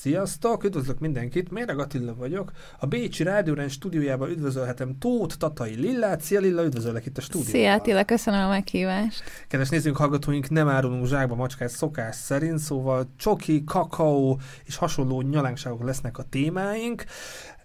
Sziasztok, üdvözlök mindenkit, Méreg Attila vagyok. A Bécsi Rádiórend stúdiójában üdvözölhetem Tóth Tatai Lillát. Szia Lilla, üdvözöllek itt a stúdióban. Szia Attila, köszönöm a meghívást. Kedves nézőink, hallgatóink, nem árulunk zsákba macskát szokás szerint, szóval csoki, kakaó és hasonló nyalánkságok lesznek a témáink.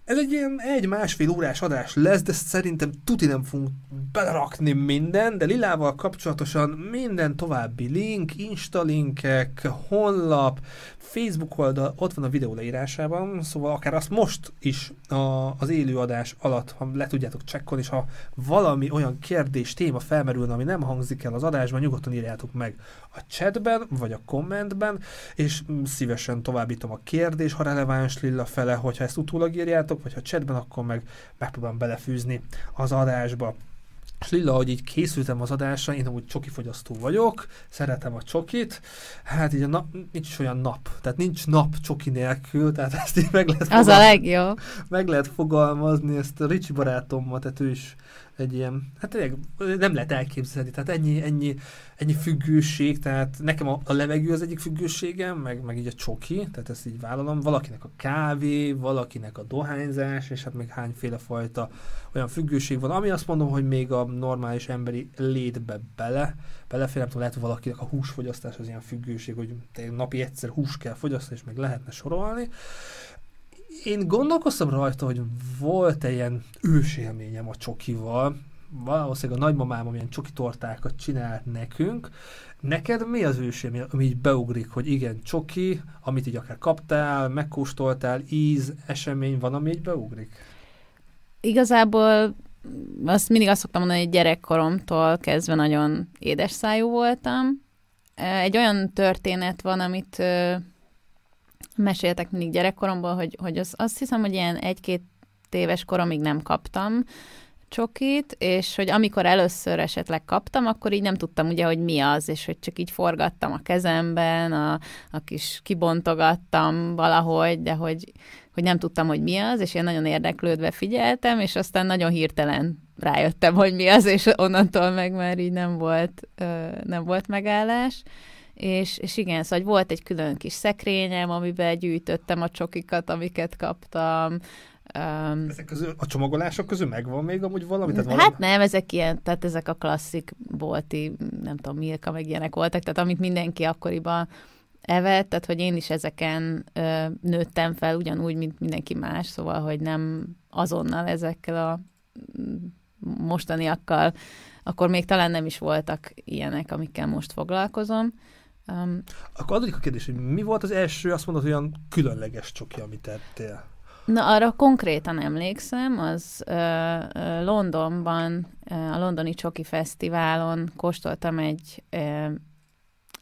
Ez egy ilyen egy-másfél órás adás lesz, de szerintem tuti nem fogunk belerakni minden, de Lilával kapcsolatosan minden további link, Insta linkek, honlap, Facebook oldal ott van a videó leírásában, szóval akár azt most is a, az élőadás alatt, ha le tudjátok csekkolni, és ha valami olyan kérdés, téma felmerülne, ami nem hangzik el az adásban, nyugodtan írjátok meg a chatben, vagy a kommentben, és szívesen továbbítom a kérdés, ha releváns Lilla fele, hogyha ezt utólag írjátok, vagy ha chatben, akkor meg megpróbálom belefűzni az adásba. És Lilla, hogy így készültem az adásra, én amúgy csoki fogyasztó vagyok, szeretem a csokit, hát így a nap, nincs olyan nap, tehát nincs nap csoki nélkül, tehát ezt így meg lehet Az a legjobb. Meg lehet fogalmazni, ezt a Ricsi barátommal, tehát ő is egy ilyen, hát tényleg nem lehet elképzelni, tehát ennyi, ennyi, ennyi függőség, tehát nekem a, a levegő az egyik függőségem, meg, meg így a csoki, tehát ezt így vállalom, valakinek a kávé, valakinek a dohányzás, és hát még hányféle fajta olyan függőség van, ami azt mondom, hogy még a normális emberi létbe bele, belefér, nem tudom, lehet, hogy valakinek a húsfogyasztás az ilyen függőség, hogy napi egyszer hús kell fogyasztani, és meg lehetne sorolni én gondolkoztam rajta, hogy volt-e ilyen ősélményem a csokival, valószínűleg a nagymamám amilyen csoki tortákat csinált nekünk. Neked mi az ősélmény, ami így beugrik, hogy igen, csoki, amit így akár kaptál, megkóstoltál, íz, esemény van, ami így beugrik? Igazából azt mindig azt szoktam mondani, hogy gyerekkoromtól kezdve nagyon édes szájú voltam. Egy olyan történet van, amit meséltek mindig gyerekkoromból, hogy, hogy az, azt hiszem, hogy ilyen egy-két éves koromig nem kaptam csokit, és hogy amikor először esetleg kaptam, akkor így nem tudtam ugye, hogy mi az, és hogy csak így forgattam a kezemben, a, a kis kibontogattam valahogy, de hogy, hogy nem tudtam, hogy mi az, és én nagyon érdeklődve figyeltem, és aztán nagyon hirtelen rájöttem, hogy mi az, és onnantól meg már így nem volt, nem volt megállás. És, és igen, szóval volt egy külön kis szekrényem, amiben gyűjtöttem a csokikat, amiket kaptam, Um, ezek közül, a csomagolások közül megvan még amúgy valami? Tehát valami? Hát nem, ezek ilyen, tehát ezek a klasszik bolti, nem tudom, Milka, meg ilyenek voltak, tehát amit mindenki akkoriban evett, tehát hogy én is ezeken ö, nőttem fel ugyanúgy, mint mindenki más, szóval, hogy nem azonnal ezekkel a mm, mostaniakkal, akkor még talán nem is voltak ilyenek, amikkel most foglalkozom. Um, Akkor adódik a kérdés, hogy mi volt az első, azt mondod, olyan különleges csoki, amit tettél? Na, arra konkrétan emlékszem, az uh, Londonban, uh, a Londoni Csoki Fesztiválon kóstoltam egy, uh,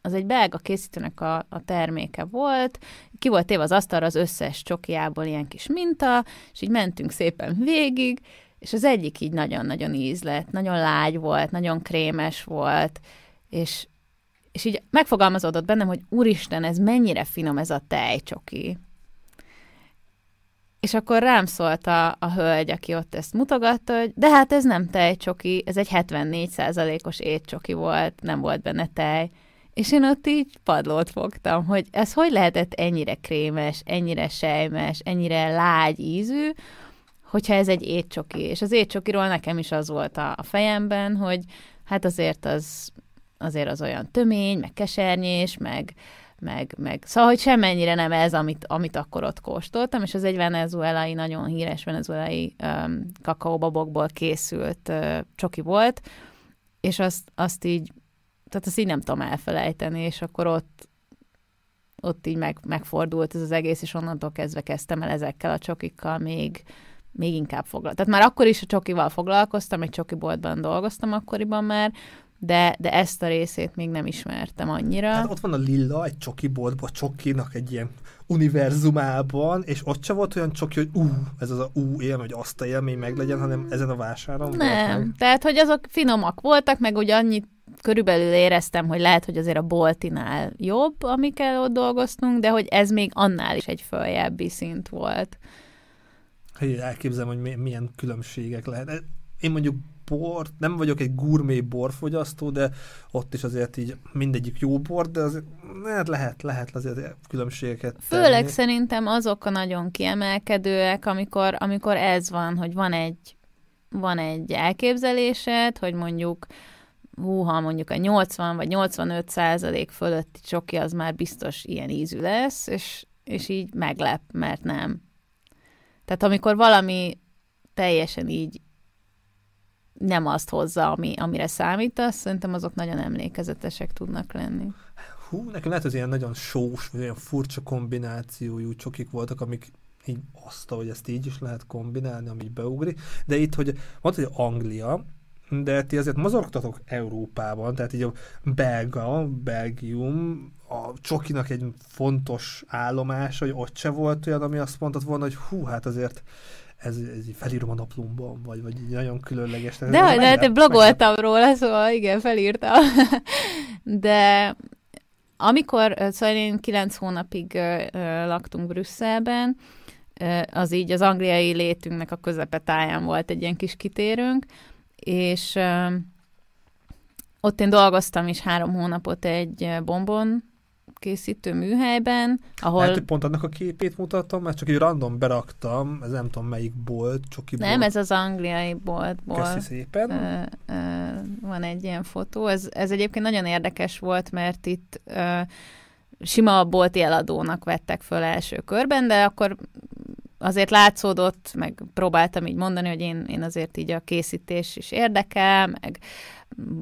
az egy belga készítőnek a, a terméke volt, ki volt téve az asztalra az összes csokiából ilyen kis minta, és így mentünk szépen végig, és az egyik így nagyon-nagyon íz lett, nagyon lágy volt, nagyon krémes volt, és és így megfogalmazódott bennem, hogy úristen, ez mennyire finom ez a tejcsoki. És akkor rám szólt a, a hölgy, aki ott ezt mutogatta, hogy de hát ez nem tejcsoki, ez egy 74%-os étcsoki volt, nem volt benne tej. És én ott így padlót fogtam, hogy ez hogy lehetett ennyire krémes, ennyire sejmes, ennyire lágy ízű, hogyha ez egy étcsoki. És az étcsokiról nekem is az volt a, a fejemben, hogy hát azért az azért az olyan tömény, meg kesernyés, meg, meg, meg szóval, hogy semmennyire nem ez, amit, amit akkor ott kóstoltam, és az egy venezuelai, nagyon híres venezuelai um, kakaóbabokból készült uh, csoki volt, és azt, azt így, tehát azt így nem tudom elfelejteni, és akkor ott ott így meg, megfordult ez az egész, és onnantól kezdve kezdtem el ezekkel a csokikkal még, még inkább foglalkozni. Tehát már akkor is a csokival foglalkoztam, egy csokiboltban dolgoztam akkoriban már, de, de ezt a részét még nem ismertem annyira. Hát ott van a Lilla egy csoki boltban, csokinak egy ilyen univerzumában, és ott se volt olyan csoki, hogy ú, ez az a ú élmény, hogy azt a élmény meg legyen, hanem ezen a vásáron Nem, meg. tehát hogy azok finomak voltak, meg úgy annyit körülbelül éreztem, hogy lehet, hogy azért a boltinál jobb, amikkel ott dolgoztunk, de hogy ez még annál is egy följebbi szint volt. Hogy elképzelem, hogy milyen különbségek lehet. Én mondjuk bort, nem vagyok egy gurmé borfogyasztó, de ott is azért így mindegyik jó bor, de azért hát lehet, lehet azért különbségeket Főleg tenni. szerintem azok a nagyon kiemelkedőek, amikor, amikor ez van, hogy van egy, van egy elképzelésed, hogy mondjuk hú, ha mondjuk a 80 vagy 85 százalék fölötti csoki, az már biztos ilyen ízű lesz, és, és így meglep, mert nem. Tehát amikor valami teljesen így nem azt hozza, ami, amire számítasz, szerintem azok nagyon emlékezetesek tudnak lenni. Hú, nekem lehet, hogy ilyen nagyon sós, vagy olyan furcsa kombinációjú csokik voltak, amik így azt, hogy ezt így is lehet kombinálni, ami beugri. De itt, hogy mondta, hogy Anglia, de ti azért mozogtatok Európában, tehát így a belga, Belgium, a csokinak egy fontos állomás, hogy ott se volt olyan, ami azt mondtad volna, hogy hú, hát azért ez, ez felírom a naplomban, vagy, vagy így nagyon különleges. De, de, de hát blogoltam róla, szóval igen, felírtam. de amikor, szóval én kilenc hónapig laktunk Brüsszelben, az így az angliai létünknek a közepetáján volt egy ilyen kis kitérőnk, és ott én dolgoztam is három hónapot egy bombon készítő műhelyben, ahol... Hát, pont annak a képét mutatom, mert csak egy random beraktam, ez nem tudom melyik bolt, csoki bolt. Nem, ez az angliai boltból. Köszi szépen. Ö, ö, van egy ilyen fotó. Ez, ez egyébként nagyon érdekes volt, mert itt ö, sima bolti eladónak vettek föl első körben, de akkor azért látszódott, meg próbáltam így mondani, hogy én, én azért így a készítés is érdekel, meg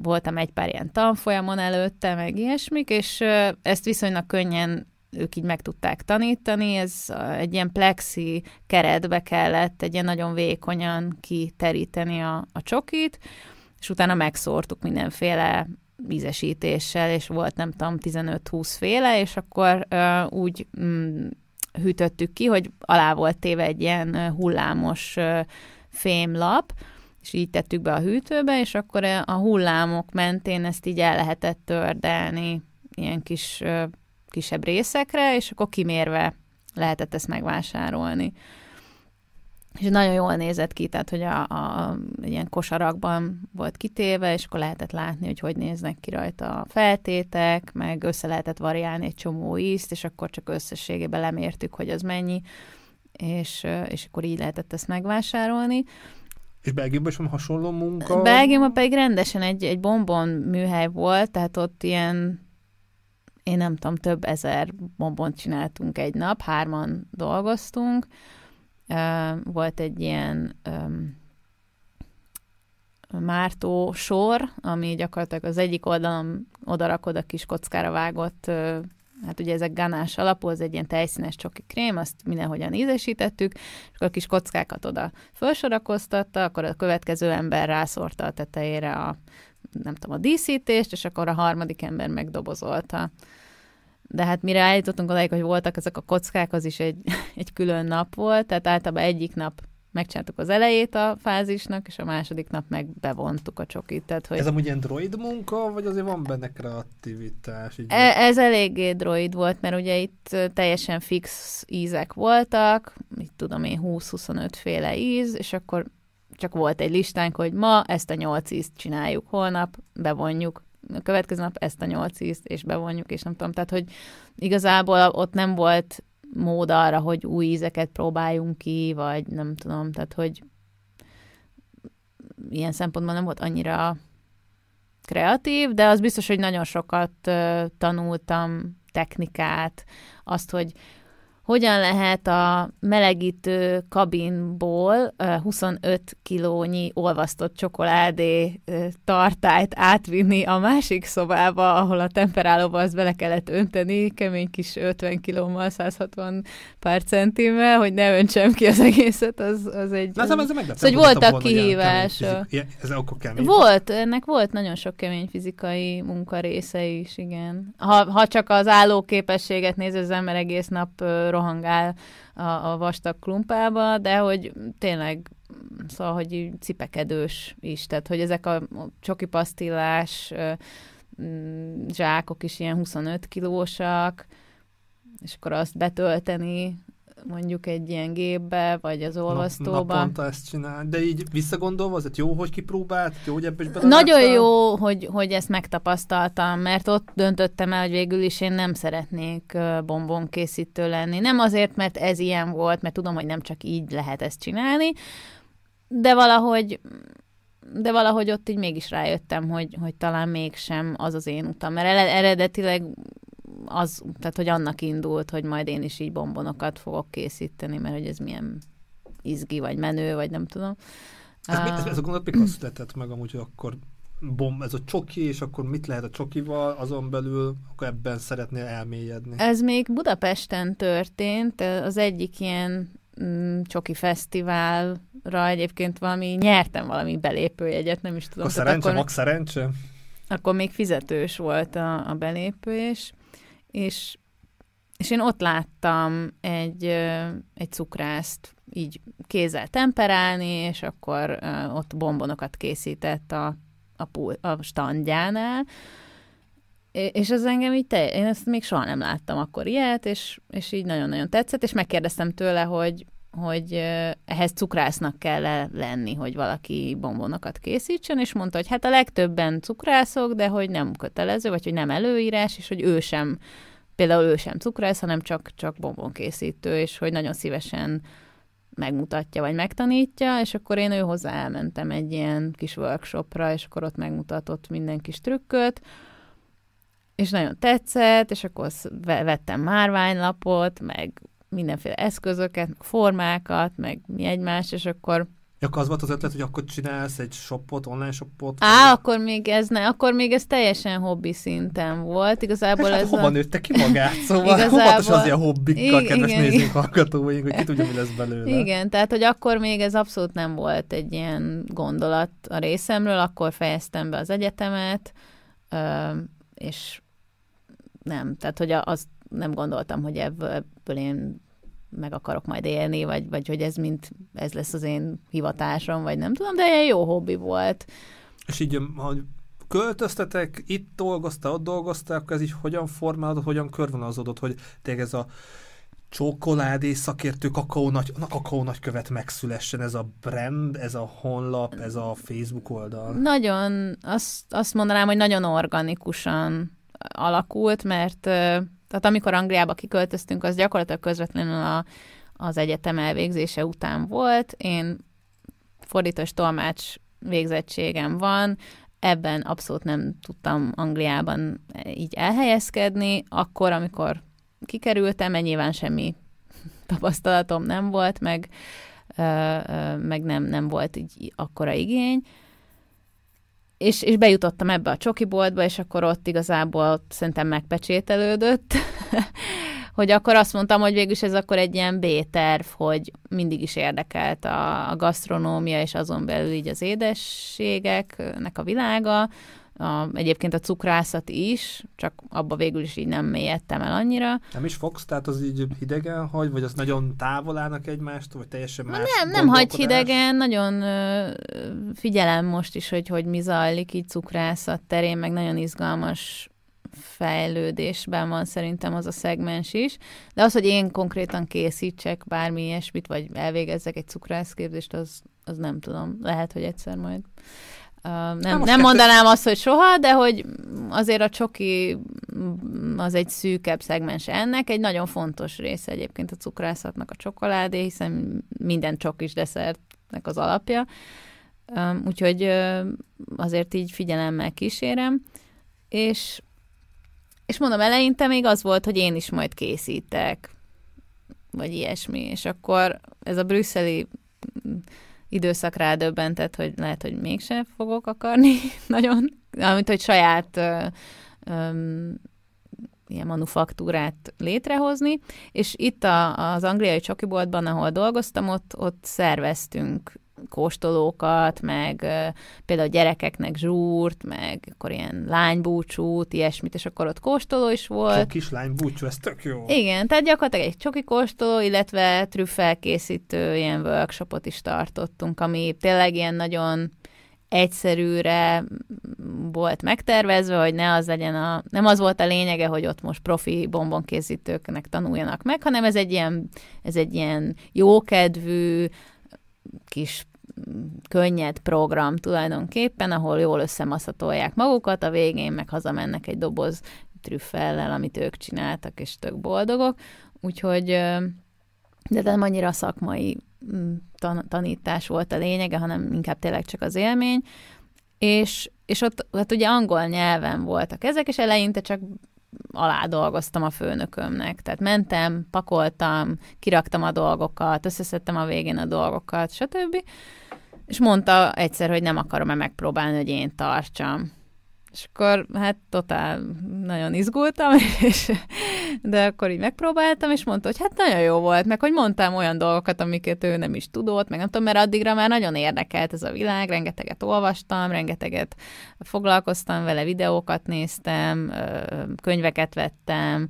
voltam egy pár ilyen tanfolyamon előtte, meg ilyesmik, és ezt viszonylag könnyen ők így meg tudták tanítani, ez egy ilyen plexi keretbe kellett egy ilyen nagyon vékonyan kiteríteni a, a csokit, és utána megszórtuk mindenféle ízesítéssel, és volt nem tudom 15-20 féle, és akkor uh, úgy mm, hűtöttük ki, hogy alá volt téve egy ilyen hullámos uh, fémlap, és így tettük be a hűtőbe, és akkor a hullámok mentén ezt így el lehetett tördelni ilyen kis kisebb részekre, és akkor kimérve lehetett ezt megvásárolni. És nagyon jól nézett ki, tehát hogy a, a, ilyen kosarakban volt kitéve, és akkor lehetett látni, hogy hogy néznek ki rajta a feltétek, meg össze lehetett variálni egy csomó ízt, és akkor csak összességében lemértük, hogy az mennyi, és, és akkor így lehetett ezt megvásárolni. És Belgiumban is van hasonló munka? Belgiumban pedig rendesen egy, egy bombon műhely volt, tehát ott ilyen, én nem tudom, több ezer bombont csináltunk egy nap, hárman dolgoztunk. Volt egy ilyen mártó sor, ami gyakorlatilag az egyik oldalon odarakod a kis kockára vágott hát ugye ezek ganás alapú, az egy ilyen tejszínes csoki krém, azt mindenhogyan ízesítettük, és akkor a kis kockákat oda felsorakoztatta, akkor a következő ember rászórta a tetejére a, nem tudom, a díszítést, és akkor a harmadik ember megdobozolta. De hát mire állítottunk odáig, hogy voltak ezek a kockák, az is egy, egy külön nap volt, tehát általában egyik nap megcsináltuk az elejét a fázisnak, és a második nap meg bevontuk a csokit. Tehát, hogy... Ez amúgy ilyen droid munka, vagy azért van benne kreativitás? Így e- ez eléggé droid volt, mert ugye itt teljesen fix ízek voltak, mit tudom én, 20-25 féle íz, és akkor csak volt egy listánk, hogy ma ezt a nyolc ízt csináljuk, holnap bevonjuk, a következő nap ezt a nyolc ízt, és bevonjuk, és nem tudom, tehát, hogy igazából ott nem volt mód arra, hogy új ízeket próbáljunk ki, vagy nem tudom, tehát hogy ilyen szempontból nem volt annyira kreatív, de az biztos, hogy nagyon sokat tanultam technikát, azt, hogy hogyan lehet a melegítő kabinból 25 kilónyi olvasztott csokoládé tartályt átvinni a másik szobába, ahol a temperálóba azt bele kellett önteni, kemény kis 50 kilómal, 160 pár centimmel, hogy ne öntsem ki az egészet, az, az egy... Na, az, ez szóval, hogy voltak kihívás. Ez akkor kemény. Volt, ennek volt nagyon sok kemény fizikai munka része is, igen. Ha, ha csak az állóképességet néz, az ember egész nap rohangál a, a vastag klumpába, de hogy tényleg szóval, hogy cipekedős is, tehát hogy ezek a csoki pasztillás mm, zsákok is ilyen 25 kilósak, és akkor azt betölteni mondjuk egy ilyen gépbe, vagy az olvasztóba. Naponta ezt csinál. De így visszagondolva, az jó, hogy kipróbált, jó, hogy ebbe is Nagyon jó, hogy, hogy ezt megtapasztaltam, mert ott döntöttem el, hogy végül is én nem szeretnék bombon készítő lenni. Nem azért, mert ez ilyen volt, mert tudom, hogy nem csak így lehet ezt csinálni, de valahogy de valahogy ott így mégis rájöttem, hogy, hogy talán mégsem az az én utam, mert eredetileg az, tehát hogy annak indult, hogy majd én is így bombonokat fogok készíteni, mert hogy ez milyen izgi, vagy menő, vagy nem tudom. Ez, uh, ez, ez a gondolat mikor született meg amúgy, hogy akkor bom, ez a csoki, és akkor mit lehet a csokival, azon belül akkor ebben szeretnél elmélyedni? Ez még Budapesten történt, az egyik ilyen mm, csoki fesztiválra egyébként valami, nyertem valami belépőjegyet, nem is tudom. Akkor szerencse, akkor, szerencse? Akkor még fizetős volt a, a belépés, és, és én ott láttam egy, egy cukrászt így kézzel temperálni, és akkor ott bombonokat készített a, a, pul, a standjánál, és az engem így, te, én ezt még soha nem láttam akkor ilyet, és, és így nagyon-nagyon tetszett, és megkérdeztem tőle, hogy, hogy ehhez cukrásznak kell lenni, hogy valaki bombonokat készítsen, és mondta, hogy hát a legtöbben cukrászok, de hogy nem kötelező, vagy hogy nem előírás, és hogy ő sem, például ő sem cukrász, hanem csak, csak bombonkészítő, és hogy nagyon szívesen megmutatja, vagy megtanítja, és akkor én ő hozzá elmentem egy ilyen kis workshopra, és akkor ott megmutatott minden kis trükköt, és nagyon tetszett, és akkor vettem márványlapot, meg mindenféle eszközöket, formákat, meg mi egymás, és akkor Ja, akkor az volt az ötlet, hogy akkor csinálsz egy shopot, online shopot? Á, vagy? akkor még ez ne, akkor még ez teljesen hobbi szinten volt. Igazából hát, ez hova a... nőtte ki magát? Szóval Igazából... az ilyen hobbikkal, kedves igen, nézőink, hallgatóink, hogy ki tudja, mi lesz belőle. Igen, tehát, hogy akkor még ez abszolút nem volt egy ilyen gondolat a részemről, akkor fejeztem be az egyetemet, és nem, tehát, hogy azt nem gondoltam, hogy ebből, én meg akarok majd élni, vagy, vagy hogy ez mint ez lesz az én hivatásom, vagy nem tudom, de egy jó hobbi volt. És így, ha költöztetek, itt dolgoztál, ott dolgoztál, akkor ez így hogyan formálódott, hogyan körvonalazódott, hogy tényleg ez a csokoládé szakértő kakaó nagy, a kakaó nagykövet megszülessen, ez a brand, ez a honlap, ez a Facebook oldal? Nagyon, azt, azt mondanám, hogy nagyon organikusan alakult, mert tehát amikor Angliába kiköltöztünk, az gyakorlatilag közvetlenül a, az egyetem elvégzése után volt. Én fordítós tolmács végzettségem van, ebben abszolút nem tudtam Angliában így elhelyezkedni. Akkor, amikor kikerültem, nyilván semmi tapasztalatom nem volt, meg, meg nem, nem volt így akkora igény és, és bejutottam ebbe a csokiboltba, és akkor ott igazából ott szerintem megpecsételődött, hogy akkor azt mondtam, hogy végülis ez akkor egy ilyen B-terv, hogy mindig is érdekelt a, a gasztronómia, és azon belül így az édességeknek a világa, a, egyébként a cukrászat is, csak abba végül is így nem mélyedtem el annyira. Nem is fogsz, tehát az így hidegen hagy, vagy az nagyon távol állnak egymástól, vagy teljesen más Nem, nem hagy hidegen, nagyon ö, figyelem most is, hogy hogy mi zajlik így cukrászat terén, meg nagyon izgalmas fejlődésben van szerintem az a szegmens is, de az, hogy én konkrétan készítsek bármi ilyesmit, vagy elvégezzek egy cukrászképzést, az, az nem tudom. Lehet, hogy egyszer majd Uh, nem, nem mondanám azt, hogy soha, de hogy azért a csoki az egy szűkebb szegmens ennek, egy nagyon fontos része egyébként a cukrászatnak a csokoládé, hiszen minden csokis desszertnek az alapja. Um, úgyhogy uh, azért így figyelemmel kísérem, és, és mondom, eleinte még az volt, hogy én is majd készítek, vagy ilyesmi, és akkor ez a brüsszeli időszak rádöbbentett, hogy lehet, hogy mégse fogok akarni nagyon, amit hogy saját ö, ö, ilyen manufaktúrát létrehozni, és itt a, az angliai csokiboltban, ahol dolgoztam, ott, ott szerveztünk kóstolókat, meg például gyerekeknek zsúrt, meg akkor ilyen lánybúcsút, ilyesmit, és akkor ott kóstoló is volt. Csak kis lánybúcsú, ez tök jó. Igen, tehát gyakorlatilag egy csoki kóstoló, illetve trüffelkészítő ilyen workshopot is tartottunk, ami tényleg ilyen nagyon egyszerűre volt megtervezve, hogy ne az legyen a, nem az volt a lényege, hogy ott most profi bombonkészítőknek tanuljanak meg, hanem ez egy ilyen, ez egy ilyen jókedvű, kis könnyed program tulajdonképpen, ahol jól összemaszatolják magukat, a végén meg hazamennek egy doboz trüffellel, amit ők csináltak, és tök boldogok. Úgyhogy de nem annyira szakmai mm, tan- tanítás volt a lényege, hanem inkább tényleg csak az élmény. És, és ott hát ugye angol nyelven voltak ezek, és eleinte csak alá dolgoztam a főnökömnek. Tehát mentem, pakoltam, kiraktam a dolgokat, összeszedtem a végén a dolgokat, stb. És mondta egyszer, hogy nem akarom-e megpróbálni, hogy én tartsam. És akkor hát totál nagyon izgultam, és, de akkor így megpróbáltam, és mondta, hogy hát nagyon jó volt, meg hogy mondtam olyan dolgokat, amiket ő nem is tudott, meg nem tudom, mert addigra már nagyon érdekelt ez a világ, rengeteget olvastam, rengeteget foglalkoztam vele, videókat néztem, könyveket vettem,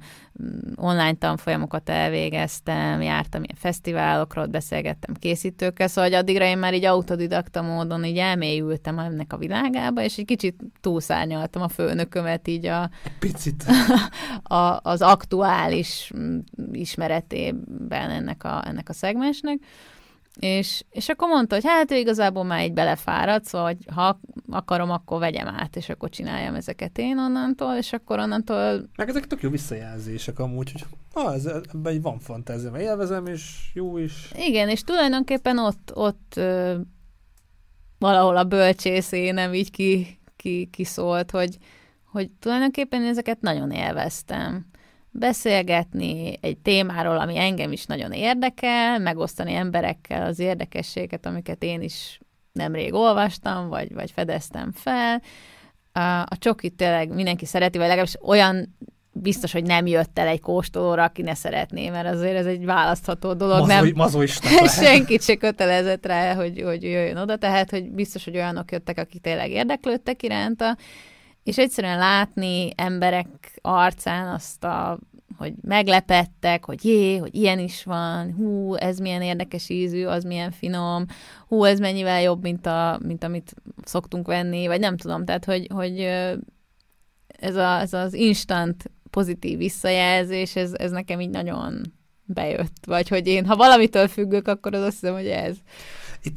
online tanfolyamokat elvégeztem, jártam ilyen fesztiválokról, beszélgettem készítőkkel, szóval hogy addigra én már így autodidakta módon így elmélyültem ennek a világába, és egy kicsit túlszárnyaltam a főnökömet így a, Picit. a, az aktuális mm, ismeretében ennek a, ennek a szegmensnek. És, és akkor mondta, hogy hát ő igazából már így belefáradt, szóval hogy ha akarom, akkor vegyem át, és akkor csináljam ezeket én onnantól, és akkor onnantól... Meg ezek tök jó visszajelzések amúgy, hogy ah, ez, ebben van fantázia, élvezem, és jó is. Igen, és tulajdonképpen ott, ott ö, valahol a bölcsészénem így ki, ki, kiszólt, hogy, hogy tulajdonképpen ezeket nagyon élveztem beszélgetni egy témáról, ami engem is nagyon érdekel, megosztani emberekkel az érdekességet, amiket én is nemrég olvastam, vagy, vagy fedeztem fel. A, a csokit tényleg mindenki szereti, vagy legalábbis olyan biztos, hogy nem jött el egy kóstolóra, aki ne szeretné, mert azért ez egy választható dolog. Mazoi, nem, senkit se kötelezett rá, hogy, hogy jöjjön oda, tehát hogy biztos, hogy olyanok jöttek, akik tényleg érdeklődtek iránta, és egyszerűen látni emberek arcán azt a hogy meglepettek, hogy jé, hogy ilyen is van, hú, ez milyen érdekes ízű, az milyen finom, hú, ez mennyivel jobb, mint, a, mint amit szoktunk venni, vagy nem tudom, tehát, hogy, hogy ez, a, ez az instant pozitív visszajelzés, ez, ez nekem így nagyon bejött, vagy hogy én, ha valamitől függök, akkor az azt hiszem, hogy ez. Itt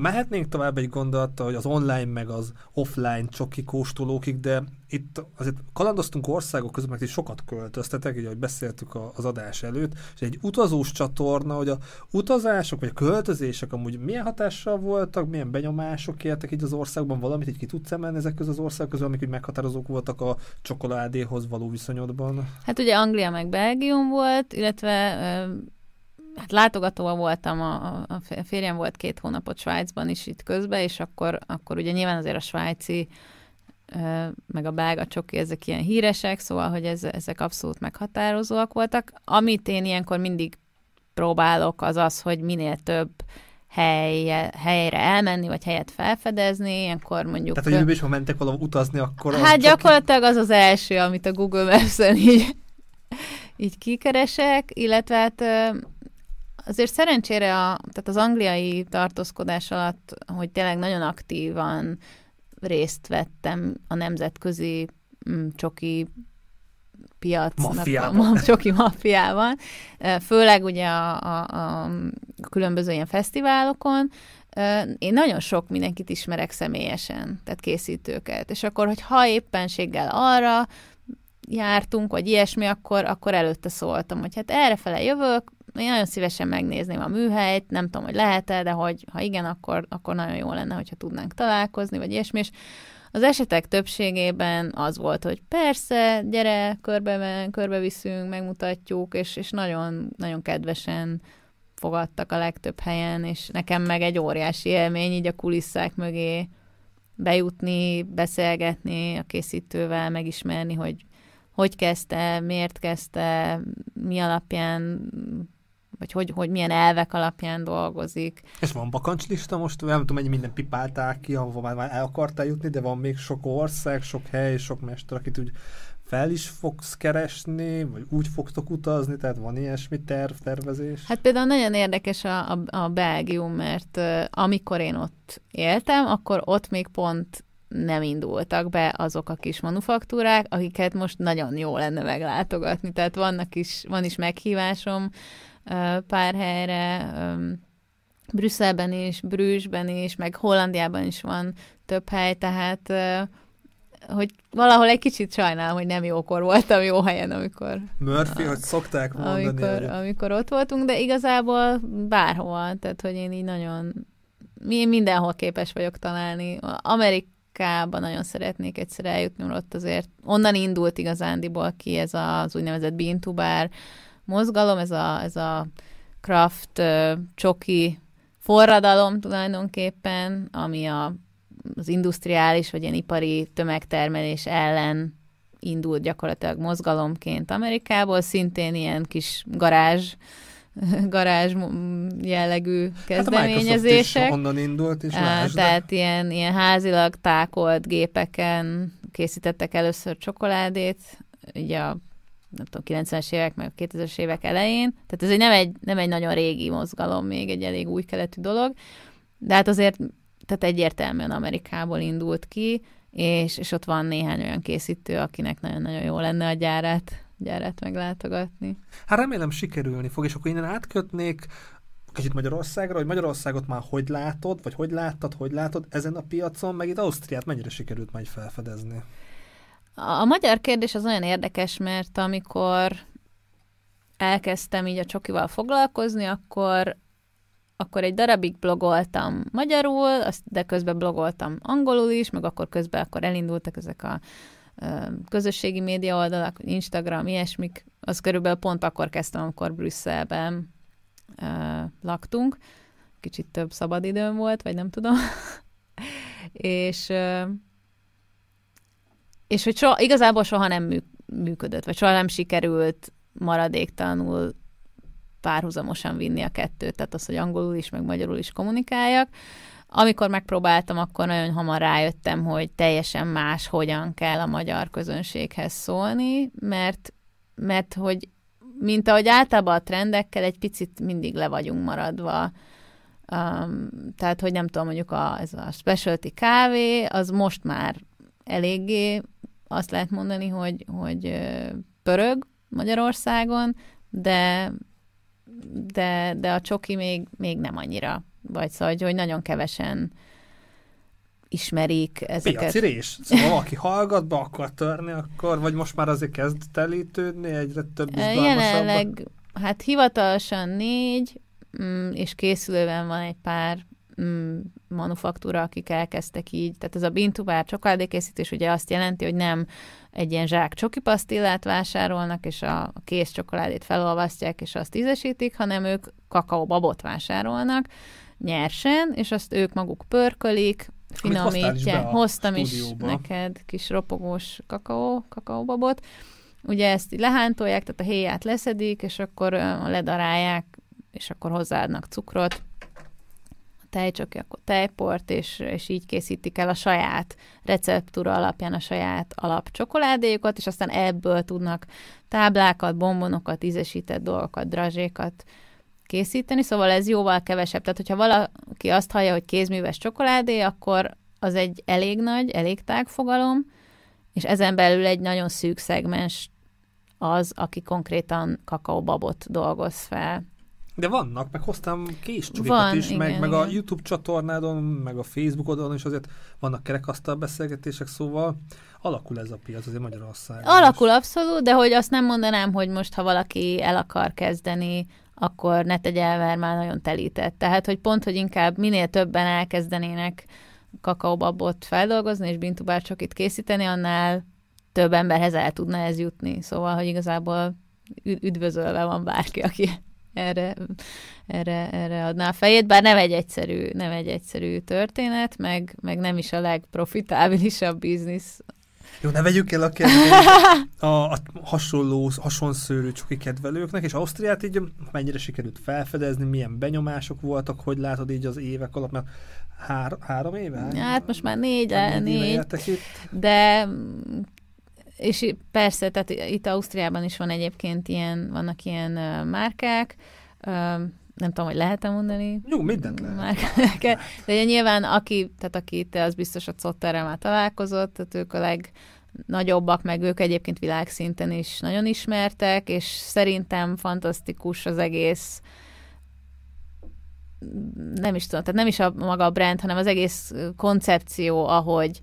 mehetnénk tovább egy gondolattal, hogy az online meg az offline csoki kóstolókig, de itt azért kalandoztunk országok között, mert itt sokat költöztetek, így ahogy beszéltük az adás előtt, és egy utazós csatorna, hogy a utazások vagy a költözések amúgy milyen hatással voltak, milyen benyomások értek így az országban, valamit így ki tudsz emelni ezek közül az országok közül, amik így meghatározók voltak a csokoládéhoz való viszonyodban? Hát ugye Anglia meg Belgium volt, illetve hát látogatóval voltam, a, a férjem volt két hónapot Svájcban is itt közben, és akkor, akkor ugye nyilván azért a svájci meg a belga csoki, ezek ilyen híresek, szóval, hogy ez, ezek abszolút meghatározóak voltak. Amit én ilyenkor mindig próbálok, az az, hogy minél több helye, helyre elmenni, vagy helyet felfedezni, ilyenkor mondjuk... Tehát, hogy jövő is, ha mentek valahol utazni, akkor... Hát gyakorlatilag az az első, amit a Google Maps-en így, így kikeresek, illetve hát azért szerencsére a, tehát az angliai tartózkodás alatt, hogy tényleg nagyon aktívan részt vettem a nemzetközi mm, csoki piacnak, Maffiában. a csoki maffiában, főleg ugye a, a, a különböző ilyen fesztiválokon, én nagyon sok mindenkit ismerek személyesen, tehát készítőket, és akkor, hogy ha éppenséggel arra jártunk, vagy ilyesmi, akkor, akkor előtte szóltam, hogy hát errefele jövök, én nagyon szívesen megnézném a műhelyt, nem tudom, hogy lehet-e, de hogy ha igen, akkor, akkor nagyon jó lenne, hogyha tudnánk találkozni, vagy ilyesmi, és az esetek többségében az volt, hogy persze, gyere, körbe, körbe viszünk, megmutatjuk, és, és nagyon, nagyon kedvesen fogadtak a legtöbb helyen, és nekem meg egy óriási élmény így a kulisszák mögé bejutni, beszélgetni a készítővel, megismerni, hogy hogy kezdte, miért kezdte, mi alapján vagy hogy, hogy milyen elvek alapján dolgozik. És van bakancslista most? Nem tudom, mennyi minden pipálták ki, ahova már, már el akartál jutni, de van még sok ország, sok hely, sok mester, akit úgy fel is fogsz keresni, vagy úgy fogtok utazni, tehát van ilyesmi terv, tervezés? Hát például nagyon érdekes a, a, a Belgium, mert uh, amikor én ott éltem, akkor ott még pont nem indultak be azok a kis manufaktúrák, akiket most nagyon jó lenne meglátogatni. Tehát vannak is, van is meghívásom pár helyre, Brüsszelben is, Brüsszben is, meg Hollandiában is van több hely, tehát hogy valahol egy kicsit sajnálom, hogy nem jókor voltam jó helyen, amikor... Murphy, a, hogy szokták mondani. Amikor, hogy... amikor ott voltunk, de igazából bárhol, tehát hogy én így nagyon... Én mindenhol képes vagyok találni. Amerikában nagyon szeretnék egyszer eljutni, mert ott azért onnan indult igazándiból ki ez az úgynevezett bean mozgalom, ez a, ez a craft csoki forradalom tulajdonképpen, ami a az industriális vagy ilyen ipari tömegtermelés ellen indult gyakorlatilag mozgalomként Amerikából, szintén ilyen kis garázs, garázs jellegű kezdeményezések. Hát a onnan indult, és lásd, Tehát ilyen, ilyen házilag tákolt gépeken készítettek először csokoládét, ugye a nem tudom, 90-es évek, meg 2000-es évek elején. Tehát ez egy nem, egy nem egy nagyon régi mozgalom, még egy elég új keletű dolog, de hát azért tehát egyértelműen Amerikából indult ki, és, és ott van néhány olyan készítő, akinek nagyon-nagyon jó lenne a gyárát, gyárát meglátogatni. Hát remélem sikerülni fog, és akkor innen átkötnék kicsit Magyarországra, hogy Magyarországot már hogy látod, vagy hogy láttad, hogy látod ezen a piacon, meg itt Ausztriát mennyire sikerült majd felfedezni? A, magyar kérdés az olyan érdekes, mert amikor elkezdtem így a csokival foglalkozni, akkor akkor egy darabig blogoltam magyarul, de közben blogoltam angolul is, meg akkor közben akkor elindultak ezek a közösségi média oldalak, Instagram, ilyesmik, az körülbelül pont akkor kezdtem, amikor Brüsszelben uh, laktunk. Kicsit több szabadidőm volt, vagy nem tudom. és és hogy soha, igazából soha nem működött, vagy soha nem sikerült maradéktalanul párhuzamosan vinni a kettőt, tehát az, hogy angolul is, meg magyarul is kommunikáljak. Amikor megpróbáltam, akkor nagyon hamar rájöttem, hogy teljesen más, hogyan kell a magyar közönséghez szólni, mert, mert hogy mint ahogy általában a trendekkel egy picit mindig le vagyunk maradva. Um, tehát, hogy nem tudom, mondjuk a, ez a specialty kávé, az most már eléggé azt lehet mondani, hogy, hogy pörög Magyarországon, de de, de a csoki még, még nem annyira. Vagy szóval, hogy nagyon kevesen ismerik ezeket. Piaci rés. Szóval valaki hallgat, be akar törni, akkor, vagy most már azért kezd telítődni, egyre több Jelenleg, hát hivatalosan négy, mm, és készülőben van egy pár mm, manufaktúra, akik elkezdtek így. Tehát ez a bintubár csokoládékészítés ugye azt jelenti, hogy nem egy ilyen zsák csokipasztillát vásárolnak, és a kész csokoládét felolvasztják, és azt ízesítik, hanem ők kakaóbabot vásárolnak nyersen, és azt ők maguk pörkölik, finomítják. Hoztam is neked kis ropogós kakaó, kakaóbabot. Ugye ezt így lehántolják, tehát a héját leszedik, és akkor ledarálják, és akkor hozzáadnak cukrot, tejcsoki, akkor tejport, és, és így készítik el a saját receptúra alapján a saját alapcsokoládéjukat, és aztán ebből tudnak táblákat, bombonokat, ízesített dolgokat, drazsékat készíteni, szóval ez jóval kevesebb. Tehát, hogyha valaki azt hallja, hogy kézműves csokoládé, akkor az egy elég nagy, elég tág fogalom, és ezen belül egy nagyon szűk szegmens az, aki konkrétan kakaóbabot dolgoz fel. De vannak, meg hoztam kés Van, is, igen, meg, igen. meg a YouTube csatornádon, meg a Facebook oldalon is azért vannak kerekasztal beszélgetések, szóval alakul ez a piac azért Magyarországon. Alakul is. abszolút, de hogy azt nem mondanám, hogy most, ha valaki el akar kezdeni, akkor ne tegye el, mert már nagyon telített. Tehát, hogy pont, hogy inkább minél többen elkezdenének kakaóbabot feldolgozni, és bintubárcsokit készíteni, annál több emberhez el tudna ez jutni. Szóval, hogy igazából üdvözölve van bárki, aki erre, erre, erre adná a fejét, bár nem egy egyszerű, nem egy egyszerű történet, meg, meg nem is a legprofitábilisabb biznisz. Jó, ne vegyük el a, a, a hasonló, hasonszőrű csoki kedvelőknek, és Ausztriát így mennyire sikerült felfedezni, milyen benyomások voltak, hogy látod így az évek alatt, mert hár, három éve? Hát most már négy, négy, négy de és persze, tehát itt Ausztriában is van egyébként ilyen, vannak ilyen uh, márkák, uh, nem tudom, hogy lehet-e mondani. Jó, mindent lehet. Márkák. De ugye nyilván, aki, tehát aki te, az biztos a Zotterrel már találkozott, tehát ők a legnagyobbak, meg ők egyébként világszinten is nagyon ismertek, és szerintem fantasztikus az egész nem is tudom, tehát nem is a maga a brand, hanem az egész koncepció, ahogy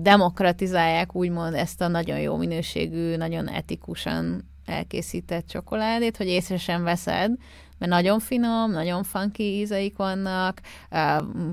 demokratizálják úgymond ezt a nagyon jó minőségű, nagyon etikusan elkészített csokoládét, hogy észre sem veszed, mert nagyon finom, nagyon funky ízeik vannak,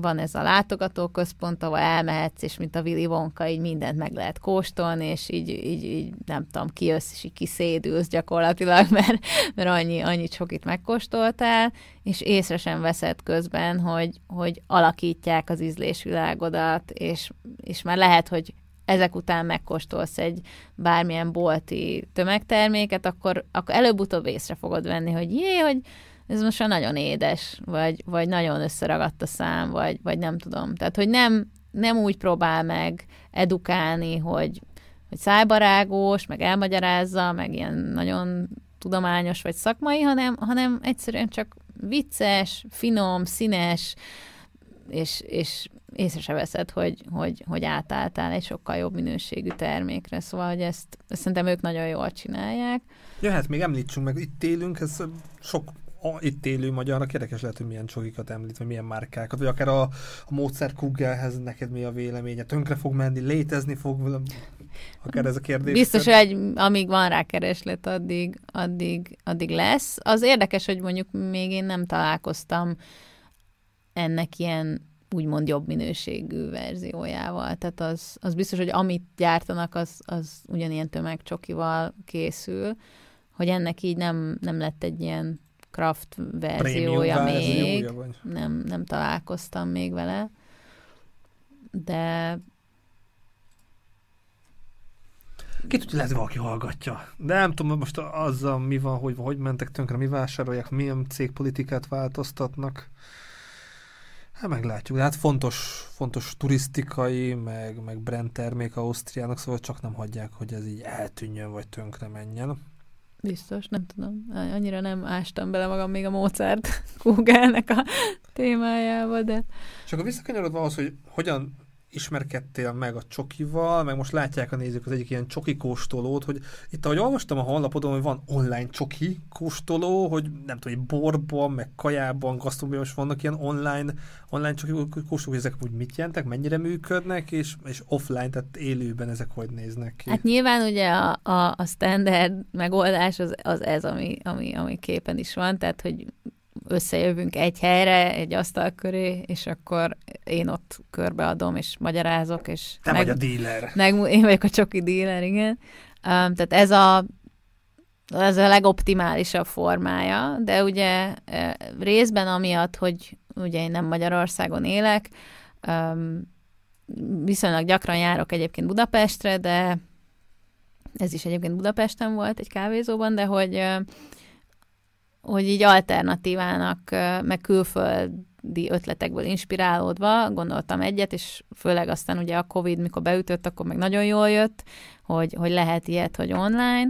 van ez a látogatóközpont, ahol elmehetsz, és mint a Willy Wonka, így mindent meg lehet kóstolni, és így, így, így nem tudom, kijössz, és így kiszédülsz gyakorlatilag, mert, mert annyi, annyi csokit megkóstoltál, és észre sem veszed közben, hogy, hogy alakítják az ízlésvilágodat, és, és már lehet, hogy ezek után megkóstolsz egy bármilyen bolti tömegterméket, akkor, akkor előbb-utóbb észre fogod venni, hogy jé, hogy ez most már nagyon édes, vagy, vagy nagyon összeragadt a szám, vagy, vagy nem tudom. Tehát, hogy nem, nem úgy próbál meg edukálni, hogy, hogy szájbarágós, meg elmagyarázza, meg ilyen nagyon tudományos vagy szakmai, hanem, hanem egyszerűen csak vicces, finom, színes, és, és észre se veszed, hogy, hogy, hogy átálltál egy sokkal jobb minőségű termékre. Szóval, hogy ezt, ezt szerintem ők nagyon jól csinálják. Ja, hát még említsünk meg, itt élünk, ez sok a itt élő magyarnak érdekes lehet, hogy milyen csokikat említ, vagy milyen márkákat, vagy akár a, a Mozart Kugelhez neked mi a véleménye, tönkre fog menni, létezni fog, akár ez a kérdés. Biztos, hogy amíg van rá kereslet, addig, addig, addig lesz. Az érdekes, hogy mondjuk még én nem találkoztam ennek ilyen úgymond jobb minőségű verziójával. Tehát az, az biztos, hogy amit gyártanak, az, az ugyanilyen tömegcsokival készül, hogy ennek így nem, nem lett egy ilyen craft verziója még. Nem, nem találkoztam még vele. De ki tudja, lehet, valaki hallgatja. De nem tudom, most azzal mi van, hogy hogy mentek tönkre, mi vásárolják, milyen cégpolitikát változtatnak. Hát meglátjuk. De hát fontos, fontos turisztikai, meg, meg brand termék Ausztriának, szóval csak nem hagyják, hogy ez így eltűnjön, vagy tönkre menjen. Biztos, nem tudom. Annyira nem ástam bele magam még a Mozart Google-nek a témájába, de... És akkor visszakanyarodva ahhoz, hogy hogyan ismerkedtél meg a csokival, meg most látják a nézők az egyik ilyen csoki kóstolót, hogy itt, ahogy olvastam a honlapodon, hogy van online csoki kóstoló, hogy nem tudom, hogy borban, meg kajában, gasztróban vannak ilyen online, online csoki kóstolók, ezek úgy mit jelentek, mennyire működnek, és, és offline, tehát élőben ezek hogy néznek ki? Hát nyilván ugye a, a, a standard megoldás az, az ez, ami, ami, ami képen is van, tehát hogy összejövünk egy helyre, egy asztal köré, és akkor én ott körbeadom, és magyarázok, és... Te meg, vagy a díler. Meg, én vagyok a csoki díler, igen. Um, tehát ez a, ez a legoptimálisabb formája, de ugye e, részben amiatt, hogy ugye én nem Magyarországon élek, um, viszonylag gyakran járok egyébként Budapestre, de ez is egyébként Budapesten volt egy kávézóban, de hogy hogy így alternatívának, meg külföldi ötletekből inspirálódva gondoltam egyet, és főleg aztán ugye a Covid, mikor beütött, akkor meg nagyon jól jött, hogy, hogy lehet ilyet, hogy online,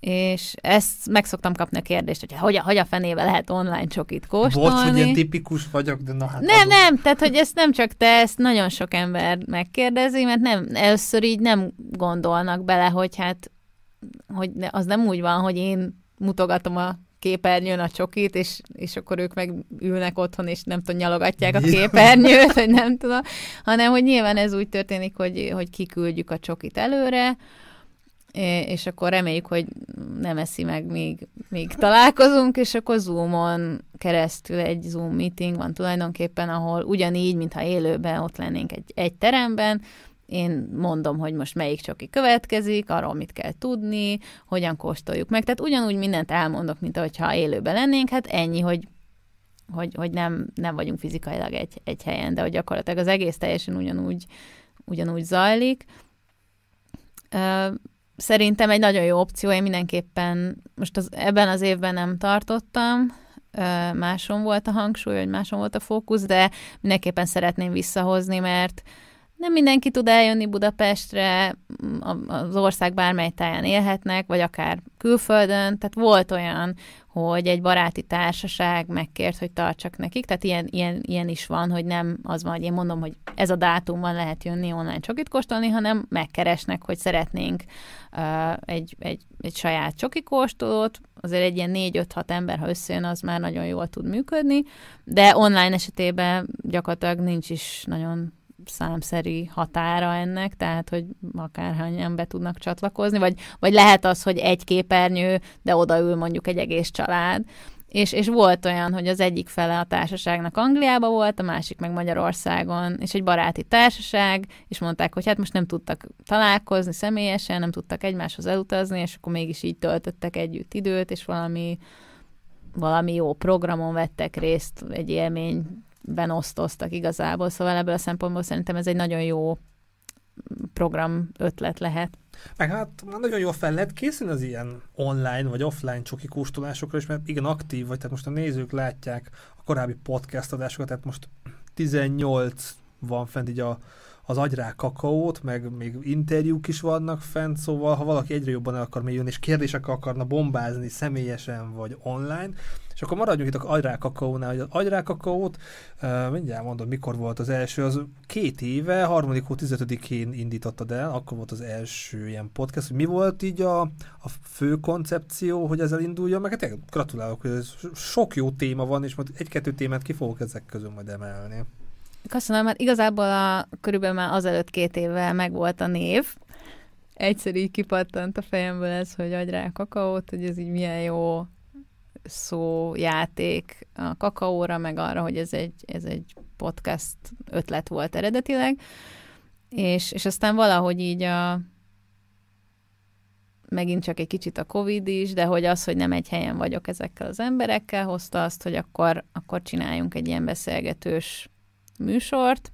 és ezt meg szoktam kapni a kérdést, hogy hogy, hogy a fenébe lehet online csokit kóstolni. Bocs, hogy ilyen tipikus vagyok, de na hát Nem, azon... nem, tehát hogy ezt nem csak te, ezt nagyon sok ember megkérdezi, mert nem, először így nem gondolnak bele, hogy hát hogy az nem úgy van, hogy én mutogatom a képernyőn a csokit, és, és akkor ők meg ülnek otthon, és nem tudom, nyalogatják a képernyőt, vagy nem tudom, hanem hogy nyilván ez úgy történik, hogy, hogy kiküldjük a csokit előre, és akkor reméljük, hogy nem eszi meg, míg, míg találkozunk, és akkor Zoomon keresztül egy Zoom meeting van tulajdonképpen, ahol ugyanígy, mintha élőben ott lennénk egy, egy teremben, én mondom, hogy most melyik csoki következik, arról mit kell tudni, hogyan kóstoljuk meg. Tehát ugyanúgy mindent elmondok, mint ahogyha élőben lennénk, hát ennyi, hogy hogy, hogy nem, nem vagyunk fizikailag egy, egy helyen, de hogy gyakorlatilag az egész teljesen ugyanúgy, ugyanúgy zajlik. Szerintem egy nagyon jó opció, én mindenképpen most az, ebben az évben nem tartottam, máson volt a hangsúly, vagy máson volt a fókusz, de mindenképpen szeretném visszahozni, mert nem mindenki tud eljönni Budapestre, az ország bármely táján élhetnek, vagy akár külföldön, tehát volt olyan, hogy egy baráti társaság megkért, hogy tartsak nekik, tehát ilyen, ilyen, ilyen is van, hogy nem az van, hogy én mondom, hogy ez a dátumban lehet jönni online csokit kóstolni, hanem megkeresnek, hogy szeretnénk uh, egy, egy, egy saját csoki kóstolót, azért egy ilyen 4-5-6 ember, ha összejön, az már nagyon jól tud működni, de online esetében gyakorlatilag nincs is nagyon számszeri határa ennek, tehát hogy akárhányan be tudnak csatlakozni, vagy, vagy lehet az, hogy egy képernyő, de odaül mondjuk egy egész család. És, és volt olyan, hogy az egyik fele a társaságnak Angliába volt, a másik meg Magyarországon, és egy baráti társaság, és mondták, hogy hát most nem tudtak találkozni személyesen, nem tudtak egymáshoz elutazni, és akkor mégis így töltöttek együtt időt, és valami, valami jó programon vettek részt, egy élmény ben osztoztak igazából, szóval ebből a szempontból szerintem ez egy nagyon jó program ötlet lehet. Meg hát nagyon jól fel lehet készülni az ilyen online vagy offline csoki kóstolásokra is, mert igen, aktív vagy, tehát most a nézők látják a korábbi podcast adásokat, tehát most 18 van fent így a, az agyrák kakaót, meg még interjúk is vannak fent, szóval ha valaki egyre jobban el akar mélyülni, és kérdések akarna bombázni személyesen vagy online, és akkor maradjunk itt a agyrák kakaónál, hogy az agyrák kakaót, uh, mindjárt mondom, mikor volt az első, az két éve, harmadik hó 15-én indítottad el, akkor volt az első ilyen podcast, mi volt így a, a fő koncepció, hogy ezzel induljon, meg hát gratulálok, hogy ez sok jó téma van, és majd egy-kettő témát ki fogok ezek közül majd emelni. Köszönöm, mert igazából a, körülbelül már azelőtt két évvel megvolt a név. Egyszer így kipattant a fejemből ez, hogy adj rá kakaót, hogy ez így milyen jó szójáték a kakaóra, meg arra, hogy ez egy, ez egy podcast ötlet volt eredetileg. És, és aztán valahogy így a megint csak egy kicsit a Covid is, de hogy az, hogy nem egy helyen vagyok ezekkel az emberekkel, hozta azt, hogy akkor, akkor csináljunk egy ilyen beszélgetős műsort,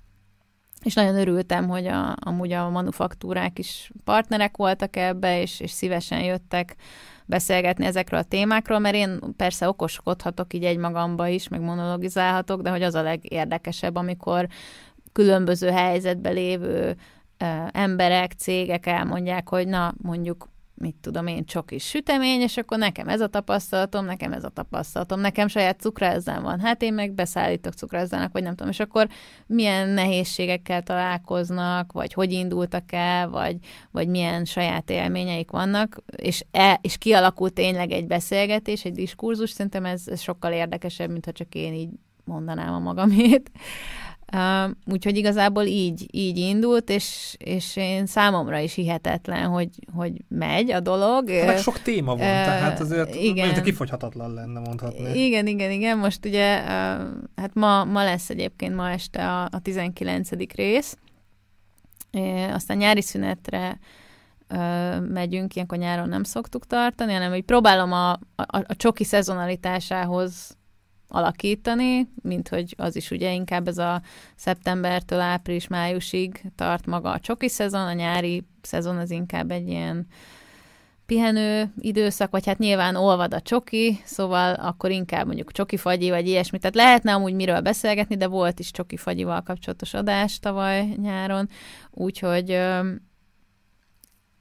és nagyon örültem, hogy a, amúgy a manufaktúrák is partnerek voltak ebbe, és, és szívesen jöttek beszélgetni ezekről a témákról, mert én persze okoskodhatok így egymagamba is, meg monologizálhatok, de hogy az a legérdekesebb, amikor különböző helyzetben lévő emberek, cégek elmondják, hogy na, mondjuk mit tudom én, csokis sütemény, és akkor nekem ez a tapasztalatom, nekem ez a tapasztalatom, nekem saját cukrázzám van, hát én meg beszállítok cukrázzának, vagy nem tudom, és akkor milyen nehézségekkel találkoznak, vagy hogy indultak el, vagy, vagy milyen saját élményeik vannak, és, e, és kialakult tényleg egy beszélgetés, egy diskurzus, szerintem ez, ez sokkal érdekesebb, mint ha csak én így mondanám a magamét. Uh, úgyhogy igazából így, így indult, és, és én számomra is hihetetlen, hogy, hogy megy a dolog. Hát sok téma van, uh, tehát azért igen. mint kifogyhatatlan lenne mondhatni. Igen, igen, igen. Most ugye, uh, hát ma, ma lesz egyébként ma este a, a 19. rész, uh, aztán nyári szünetre uh, megyünk, ilyenkor nyáron nem szoktuk tartani, hanem hogy próbálom a, a, a csoki szezonalitásához alakítani, mint hogy az is ugye inkább ez a szeptembertől április-májusig tart maga a csoki szezon, a nyári szezon az inkább egy ilyen pihenő időszak, vagy hát nyilván olvad a csoki, szóval akkor inkább mondjuk csoki fagyi, vagy ilyesmi. Tehát lehetne amúgy miről beszélgetni, de volt is csoki fagyival kapcsolatos adás tavaly nyáron, úgyhogy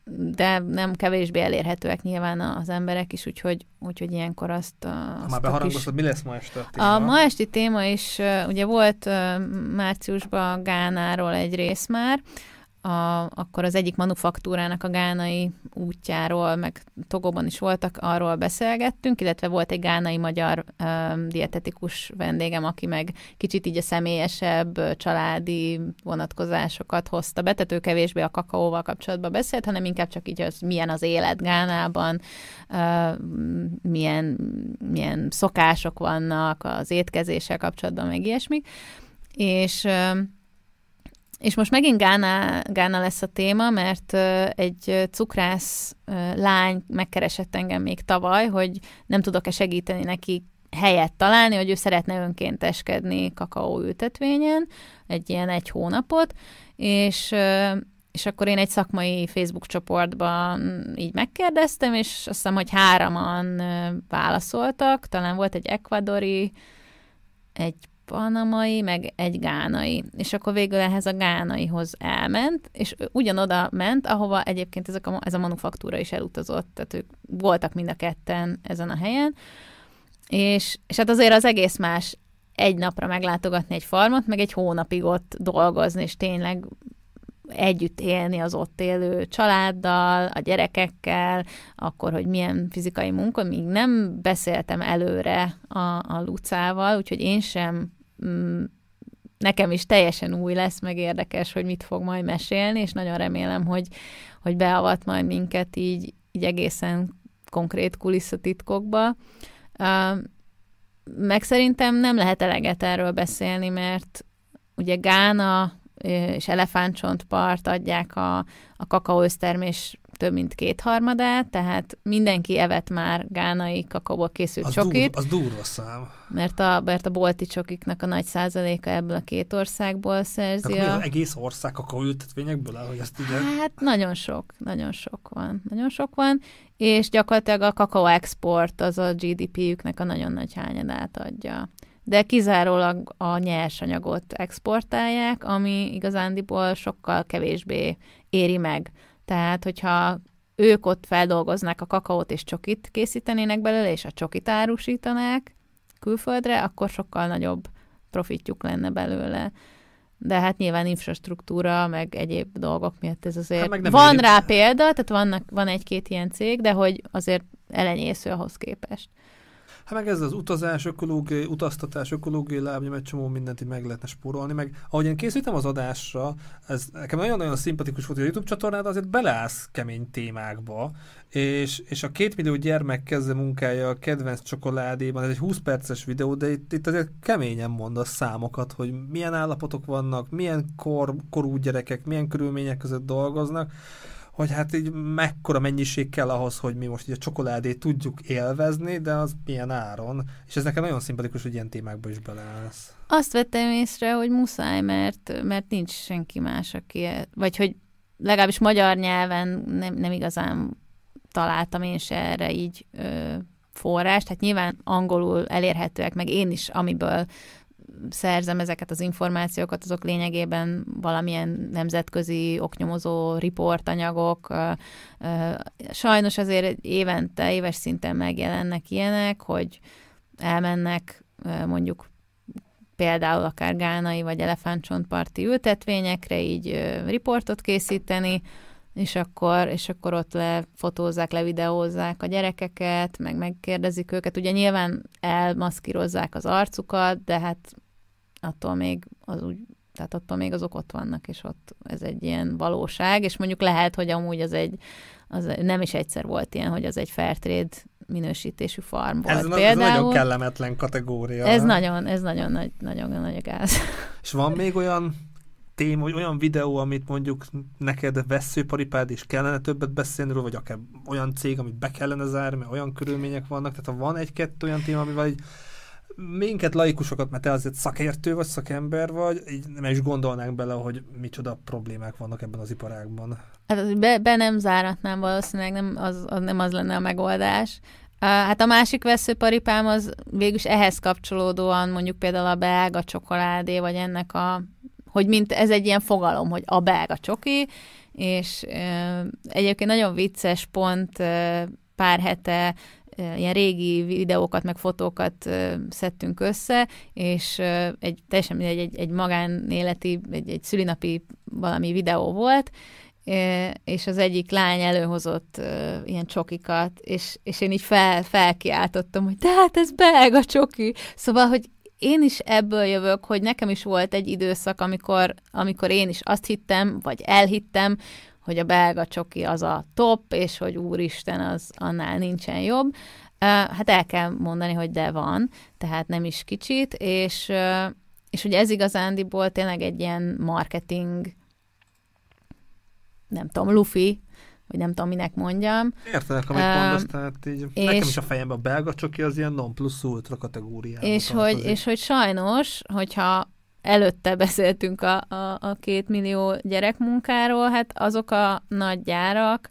de nem kevésbé elérhetőek nyilván az emberek is, úgyhogy, úgyhogy ilyenkor azt... azt Már beharangoztad, mi lesz ma este a téma? A ma esti téma is, ugye volt márciusban Gánáról egy rész már, a, akkor az egyik manufaktúrának a gánai útjáról, meg Togóban is voltak, arról beszélgettünk, illetve volt egy gánai magyar um, dietetikus vendégem, aki meg kicsit így a személyesebb családi vonatkozásokat hozta be, tehát ő kevésbé a kakaóval kapcsolatban beszélt, hanem inkább csak így az, milyen az élet Gánában, uh, milyen, milyen szokások vannak az étkezéssel kapcsolatban, meg ilyesmi. És uh, és most megint Gána, Gána lesz a téma, mert egy cukrász lány megkeresett engem még tavaly, hogy nem tudok-e segíteni neki helyet találni, hogy ő szeretne önkénteskedni kakaó ültetvényen, egy ilyen egy hónapot, és és akkor én egy szakmai Facebook csoportban így megkérdeztem, és azt hiszem, hogy hároman válaszoltak, talán volt egy ekvadori, egy panamai, meg egy gánai. És akkor végül ehhez a gánaihoz elment, és ugyanoda ment, ahova egyébként ezek a, ez a manufaktúra is elutazott, tehát ők voltak mind a ketten ezen a helyen, és, és hát azért az egész más egy napra meglátogatni egy farmot, meg egy hónapig ott dolgozni, és tényleg együtt élni az ott élő családdal, a gyerekekkel, akkor, hogy milyen fizikai munka, míg nem beszéltem előre a, a Lucával, úgyhogy én sem mm, nekem is teljesen új lesz, meg érdekes, hogy mit fog majd mesélni, és nagyon remélem, hogy, hogy beavat majd minket így, így egészen konkrét kulisszatitkokba. Meg szerintem nem lehet eleget erről beszélni, mert ugye Gána és elefántcsontpart adják a, a kakaóösztermés több mint kétharmadát, tehát mindenki evett már gánai kakaóból készült az csokit. Dur, az durva szám. Mert a, mert a bolti csokiknak a nagy százaléka ebből a két országból szerzi. Tehát a... az egész ország kakaóültetvényekből áll, hogy ezt ugye... Hát nagyon sok, nagyon sok van. Nagyon sok van, és gyakorlatilag a kakaó export az a GDP-jüknek a nagyon nagy hányadát adja de kizárólag a nyersanyagot exportálják, ami igazándiból sokkal kevésbé éri meg. Tehát, hogyha ők ott feldolgoznák a kakaót és csokit készítenének belőle, és a csokit árusítanák külföldre, akkor sokkal nagyobb profitjuk lenne belőle. De hát nyilván infrastruktúra, meg egyéb dolgok miatt ez azért... Hát van rá példa, tehát vannak, van egy-két ilyen cég, de hogy azért elenyésző ahhoz képest. Hát meg ez az utazás, ökológiai, utaztatás, ökológiai lábnyom, egy csomó mindent így meg lehetne spórolni, meg ahogy én készítem az adásra, ez nekem nagyon-nagyon szimpatikus volt, hogy a YouTube csatornád azért beleállsz kemény témákba, és, és a két millió gyermek kezdve munkája a kedvenc csokoládéban, ez egy 20 perces videó, de itt, itt azért keményen mondasz számokat, hogy milyen állapotok vannak, milyen kor, korú gyerekek, milyen körülmények között dolgoznak, hogy hát így mekkora mennyiség kell ahhoz, hogy mi most így a csokoládét tudjuk élvezni, de az milyen áron. És ez nekem nagyon szimpatikus, hogy ilyen témákba is beleállsz. Azt vettem észre, hogy muszáj, mert, mert nincs senki más, aki, vagy hogy legalábbis magyar nyelven nem, nem igazán találtam én se erre így ö, forrást. Hát nyilván angolul elérhetőek, meg én is, amiből szerzem ezeket az információkat, azok lényegében valamilyen nemzetközi oknyomozó riportanyagok. Sajnos azért évente, éves szinten megjelennek ilyenek, hogy elmennek mondjuk például akár gánai vagy elefántcsontparti ültetvényekre így riportot készíteni, és akkor, és akkor ott lefotózzák, levideózzák a gyerekeket, meg megkérdezik őket. Ugye nyilván elmaszkírozzák az arcukat, de hát attól még az úgy, tehát attól még azok ott vannak, és ott ez egy ilyen valóság, és mondjuk lehet, hogy amúgy az egy, az nem is egyszer volt ilyen, hogy az egy Fairtrade minősítésű farm volt. Ez, például. ez nagyon kellemetlen kategória. Ez nagyon, ez nagyon nagy, nagyon nagy gáz. És van még olyan téma, vagy olyan videó, amit mondjuk neked veszőparipád is kellene többet beszélni róla, vagy akár olyan cég, amit be kellene zárni, mert olyan körülmények vannak, tehát ha van egy-kettő olyan téma, amivel így minket laikusokat, mert te azért szakértő vagy, szakember vagy, így nem is gondolnánk bele, hogy micsoda problémák vannak ebben az iparágban. Hát be, be nem záratnám valószínűleg, nem az, az, nem az lenne a megoldás. Hát a másik veszőparipám az végülis ehhez kapcsolódóan mondjuk például a belga csokoládé, vagy ennek a, hogy mint ez egy ilyen fogalom, hogy a belga csoki, és e, egyébként nagyon vicces pont pár hete ilyen régi videókat, meg fotókat szedtünk össze, és egy teljesen egy, egy, egy magánéleti, egy, egy szülinapi valami videó volt, és az egyik lány előhozott ilyen csokikat, és, és én így fel, felkiáltottam, hogy tehát ez belga csoki. Szóval, hogy én is ebből jövök, hogy nekem is volt egy időszak, amikor, amikor én is azt hittem, vagy elhittem, hogy a belga csoki az a top, és hogy úristen, az annál nincsen jobb. Hát el kell mondani, hogy de van, tehát nem is kicsit, és, és hogy ez igazándiból tényleg egy ilyen marketing, nem tudom, lufi, vagy nem tudom, minek mondjam. Értelek, amit uh, mondasz, tehát így és, nekem is a fejemben a belga csoki az ilyen non plus ultra kategóriában. És hogy, és hogy sajnos, hogyha előtte beszéltünk a, a, a két millió gyerekmunkáról, hát azok a nagy gyárak,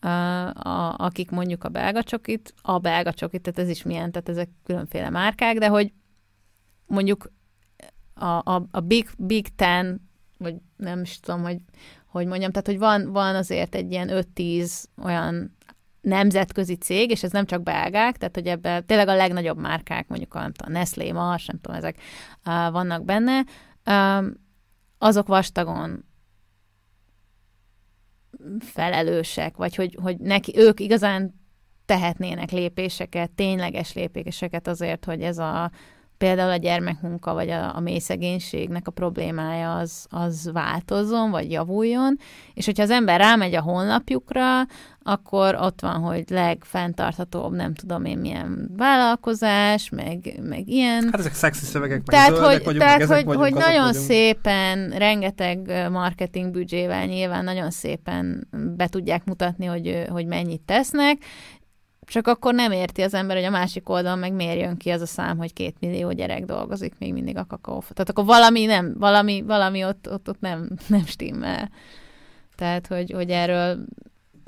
a, a, akik mondjuk a belga csokit, a belga csokit, tehát ez is milyen, tehát ezek különféle márkák, de hogy mondjuk a, a, a Big, Big Ten, vagy nem is tudom, hogy hogy mondjam, tehát hogy van, van azért egy ilyen 5-10 olyan nemzetközi cég, és ez nem csak belgák, tehát hogy ebben tényleg a legnagyobb márkák, mondjuk a, a Nestlé, Mars, nem tudom, ezek uh, vannak benne, um, azok vastagon felelősek, vagy hogy, hogy neki, ők igazán tehetnének lépéseket, tényleges lépéseket azért, hogy ez a például a gyermekmunka, vagy a, a mély szegénységnek a problémája az, az változzon, vagy javuljon, és hogyha az ember rámegy a honlapjukra, akkor ott van, hogy legfenntarthatóbb, nem tudom én milyen vállalkozás, meg, meg ilyen. Hát ezek szexi szövegek, meg tehát, hogy, vagyunk, tehát, meg hogy, vagyunk, hogy nagyon vagyunk. szépen, rengeteg marketing büdzsével nyilván nagyon szépen be tudják mutatni, hogy, hogy mennyit tesznek, csak akkor nem érti az ember, hogy a másik oldalon meg miért jön ki az a szám, hogy két millió gyerek dolgozik még mindig a kakaó. Tehát akkor valami nem, valami, valami ott, ott, ott nem, nem stimmel. Tehát, hogy, hogy erről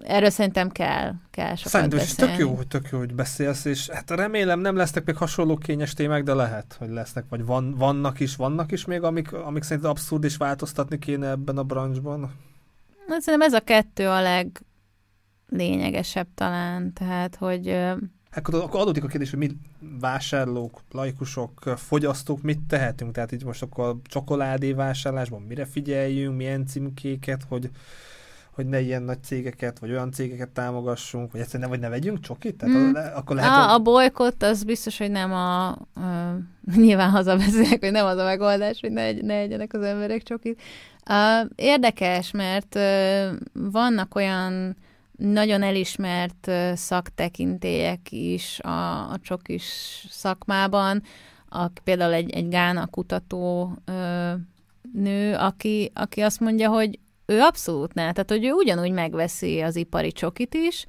erről szerintem kell, kell sokat Szerintem is beszélni. tök jó, hogy tök jó, hogy beszélsz, és hát remélem nem lesznek még hasonló kényes témák, de lehet, hogy lesznek, vagy van, vannak is, vannak is még, amik, amik szerint abszurd és változtatni kéne ebben a branchban. Hát szerintem ez a kettő a leglényegesebb talán, tehát, hogy Hát akkor adódik a kérdés, hogy mi vásárlók, laikusok, fogyasztók mit tehetünk? Tehát így most akkor a csokoládé vásárlásban mire figyeljünk, milyen címkéket, hogy hogy ne ilyen nagy cégeket, vagy olyan cégeket támogassunk, vagy egyszerűen vagy ne vegyünk csokit? Tehát mm. akkor lehet, a, a bolykott az biztos, hogy nem a, a nyilván hazabeszélek, hogy nem az a megoldás, hogy ne, ne egyenek az emberek csokit. Uh, érdekes, mert uh, vannak olyan nagyon elismert uh, szaktekintélyek is a, a csokis szakmában, a, például egy, egy Gána kutató uh, nő, aki, aki azt mondja, hogy ő abszolút ne, tehát hogy ő ugyanúgy megveszi az ipari csokit is,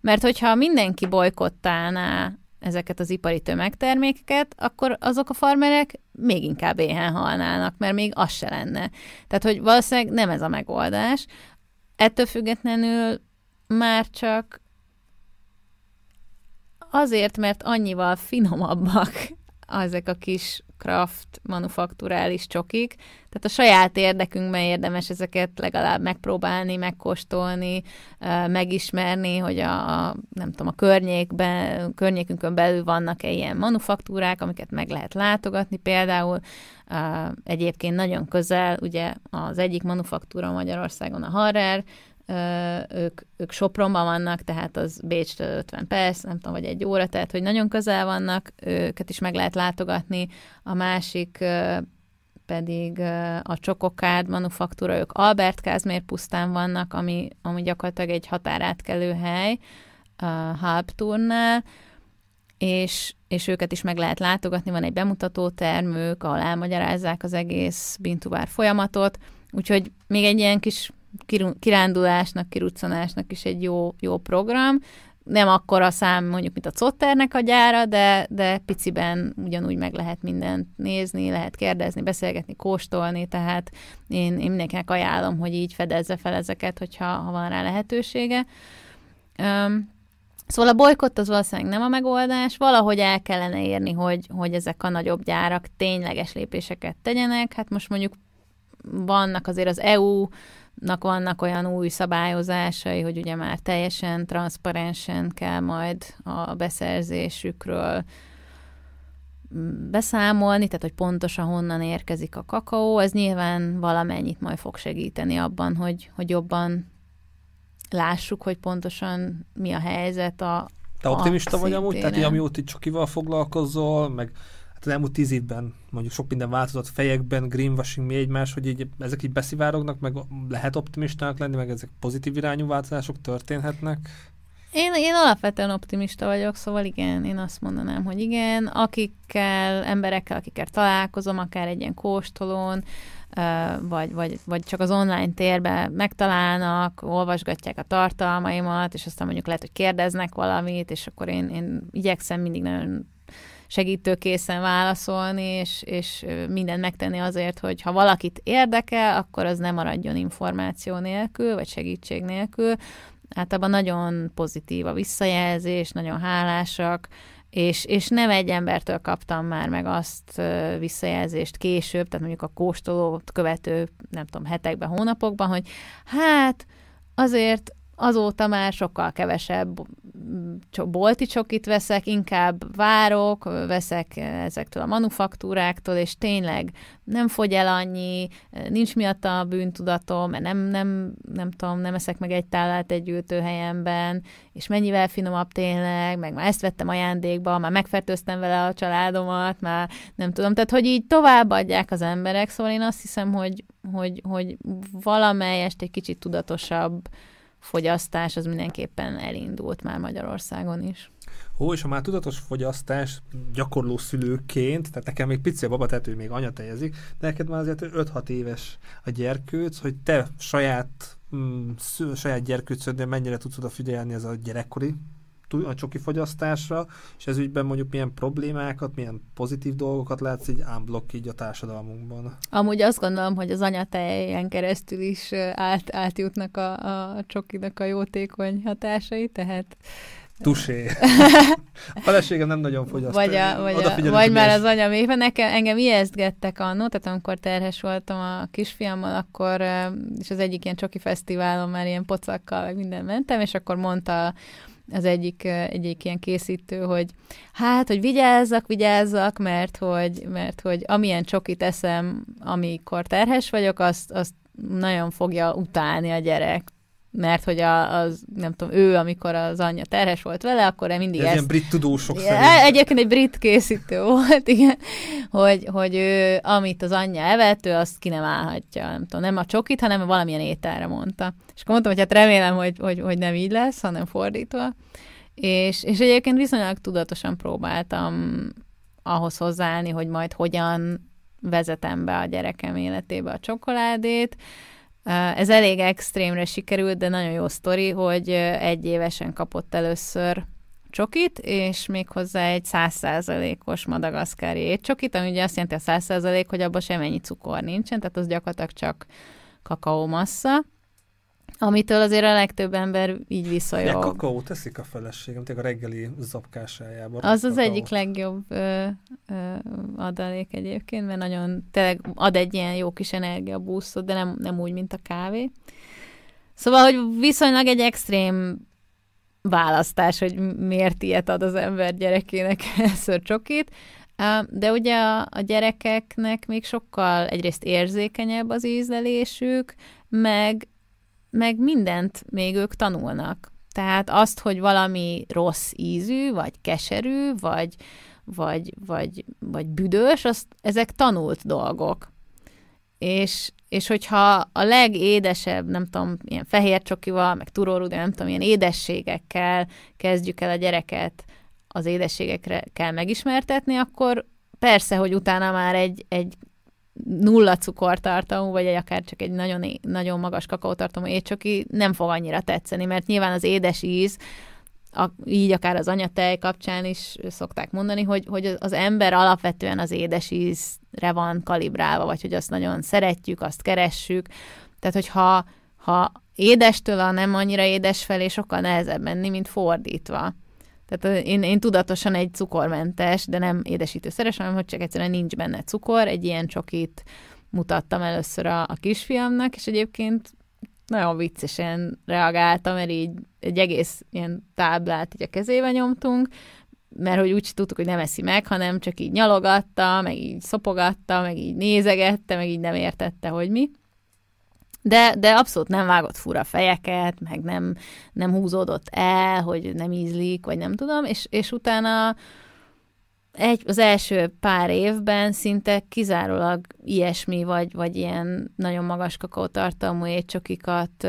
mert hogyha mindenki bolykottálná ezeket az ipari tömegtermékeket, akkor azok a farmerek még inkább éhen halnának, mert még az se lenne. Tehát, hogy valószínűleg nem ez a megoldás. Ettől függetlenül már csak azért, mert annyival finomabbak ezek a kis craft manufakturális csokik, tehát a saját érdekünkben érdemes ezeket legalább megpróbálni, megkóstolni, megismerni, hogy a nem tudom, a környékben, környékünkön belül vannak-e ilyen manufaktúrák, amiket meg lehet látogatni. Például egyébként nagyon közel, ugye az egyik manufaktúra Magyarországon a Harrer, ők, ők Sopronban vannak, tehát az Bécstől 50 perc, nem tudom, vagy egy óra, tehát hogy nagyon közel vannak, őket is meg lehet látogatni. A másik pedig a Csokokád manufaktúra, ők Albert Kázmér pusztán vannak, ami, ami gyakorlatilag egy határátkelő hely a Halpturnál, és, és őket is meg lehet látogatni, van egy bemutató termők, ahol elmagyarázzák az egész Bintubár folyamatot, úgyhogy még egy ilyen kis kirándulásnak, kiruccanásnak is egy jó, jó program. Nem akkor a szám mondjuk, mint a Cotternek a gyára, de, de piciben ugyanúgy meg lehet mindent nézni, lehet kérdezni, beszélgetni, kóstolni, tehát én, én mindenkinek ajánlom, hogy így fedezze fel ezeket, hogyha ha van rá lehetősége. Um, Szóval a bolykott az valószínűleg nem a megoldás, valahogy el kellene érni, hogy, hogy ezek a nagyobb gyárak tényleges lépéseket tegyenek. Hát most mondjuk vannak azért az EU nak vannak olyan új szabályozásai, hogy ugye már teljesen transzparensen kell majd a beszerzésükről beszámolni, tehát hogy pontosan honnan érkezik a kakaó, ez nyilván valamennyit majd fog segíteni abban, hogy, hogy jobban lássuk, hogy pontosan mi a helyzet a Te optimista vagy amúgy? Tehát, hogy amióta csokival foglalkozol, meg az elmúlt tíz évben mondjuk sok minden változott fejekben, greenwashing, mi egymás, hogy így, ezek így beszivárognak, meg lehet optimistának lenni, meg ezek pozitív irányú változások történhetnek? Én, én alapvetően optimista vagyok, szóval igen, én azt mondanám, hogy igen, akikkel, emberekkel, akikkel találkozom, akár egy ilyen kóstolón, vagy, vagy, vagy csak az online térben megtalálnak, olvasgatják a tartalmaimat, és aztán mondjuk lehet, hogy kérdeznek valamit, és akkor én, én igyekszem mindig nagyon segítőkészen válaszolni, és, és mindent megtenni azért, hogy ha valakit érdekel, akkor az nem maradjon információ nélkül, vagy segítség nélkül. Általában nagyon pozitív a visszajelzés, nagyon hálásak, és, és nem egy embertől kaptam már meg azt visszajelzést később, tehát mondjuk a kóstolót követő, nem tudom, hetekben, hónapokban, hogy hát azért azóta már sokkal kevesebb bolti csokit veszek, inkább várok, veszek ezektől a manufaktúráktól, és tényleg nem fogy el annyi, nincs miatt a bűntudatom, mert nem, nem, nem tudom, nem eszek meg egy tálát egy ültőhelyemben, és mennyivel finomabb tényleg, meg már ezt vettem ajándékba, már megfertőztem vele a családomat, már nem tudom, tehát hogy így továbbadják az emberek, szóval én azt hiszem, hogy, hogy, hogy valamelyest egy kicsit tudatosabb fogyasztás az mindenképpen elindult már Magyarországon is. Ó, és ha már tudatos fogyasztás gyakorló szülőként, tehát nekem még pici a babatető, még anya tejezik, de neked már azért 5-6 éves a gyerkőc, hogy te saját, mm, saját gyerkőcödnél mennyire tudsz odafigyelni ez a gyerekkori a csoki fogyasztásra, és ez ügyben mondjuk milyen problémákat, milyen pozitív dolgokat látsz így unblock így a társadalmunkban? Amúgy azt gondolom, hogy az anyatejen keresztül is át, átjutnak a, a csokinak a jótékony hatásai, tehát Tusé. A feleségem nem nagyon fogyaszt. Vagy, a, vagy, a, vagy már az anyam éve. Nekem, engem ijesztgettek annó, tehát amikor terhes voltam a kisfiammal, akkor, és az egyik ilyen csoki fesztiválon már ilyen pocakkal, meg minden mentem, és akkor mondta az egyik, egyik ilyen készítő, hogy hát, hogy vigyázzak, vigyázzak, mert hogy, mert hogy amilyen csokit eszem, amikor terhes vagyok, azt, azt nagyon fogja utálni a gyerek mert hogy a, az, nem tudom, ő, amikor az anyja terhes volt vele, akkor ő mindig Ez ezt... ilyen brit tudósok szerint. Egyébként egy brit készítő volt, igen, hogy, hogy ő, amit az anyja evett, ő azt ki nem állhatja, nem tudom, nem a csokit, hanem valamilyen ételre mondta. És akkor mondtam, hogy hát remélem, hogy, hogy, hogy nem így lesz, hanem fordítva. És, és egyébként viszonylag tudatosan próbáltam ahhoz hozzáállni, hogy majd hogyan vezetem be a gyerekem életébe a csokoládét, ez elég extrémre sikerült, de nagyon jó sztori, hogy egy évesen kapott először csokit, és méghozzá egy százszázalékos madagaszkári étcsokit, ami ugye azt jelenti a százszázalék, hogy abban semmennyi cukor nincsen, tehát az gyakorlatilag csak kakaómassa. Amitől azért a legtöbb ember így visszajog. Ja, kakaó teszik a feleségem, tényleg a reggeli zapkásájában. Az az egyik legjobb ö, ö, adalék egyébként, mert nagyon tényleg ad egy ilyen jó kis energiabúszot, de nem, nem úgy, mint a kávé. Szóval, hogy viszonylag egy extrém választás, hogy miért ilyet ad az ember gyerekének először csokit, de ugye a, a gyerekeknek még sokkal egyrészt érzékenyebb az ízlelésük, meg meg mindent még ők tanulnak. Tehát azt, hogy valami rossz ízű, vagy keserű, vagy, vagy, vagy, vagy büdös, azt, ezek tanult dolgok. És, és hogyha a legédesebb, nem tudom, ilyen fehér csokival, meg turórudé, nem tudom, ilyen édességekkel kezdjük el a gyereket az édességekre kell megismertetni, akkor persze, hogy utána már egy, egy nulla cukortartalmú, vagy egy akár csak egy nagyon, nagyon magas kakaótartalmú étcsoki nem fog annyira tetszeni, mert nyilván az édes íz, a, így akár az anyatej kapcsán is szokták mondani, hogy, hogy az ember alapvetően az édes ízre van kalibrálva, vagy hogy azt nagyon szeretjük, azt keressük. Tehát, hogyha ha édestől a nem annyira édes felé sokkal nehezebb menni, mint fordítva. Tehát én, én tudatosan egy cukormentes, de nem édesítőszeres, hanem hogy csak egyszerűen nincs benne cukor. Egy ilyen csokit mutattam először a, a kisfiamnak, és egyébként nagyon viccesen reagáltam, mert így egy egész ilyen táblát így a kezébe nyomtunk, mert hogy úgy tudtuk, hogy nem eszi meg, hanem csak így nyalogatta, meg így szopogatta, meg így nézegette, meg így nem értette, hogy mi. De, de abszolút nem vágott fura fejeket, meg nem, nem húzódott el, hogy nem ízlik, vagy nem tudom, és, és utána egy, az első pár évben szinte kizárólag ilyesmi, vagy, vagy ilyen nagyon magas kakaótartalmú étcsokikat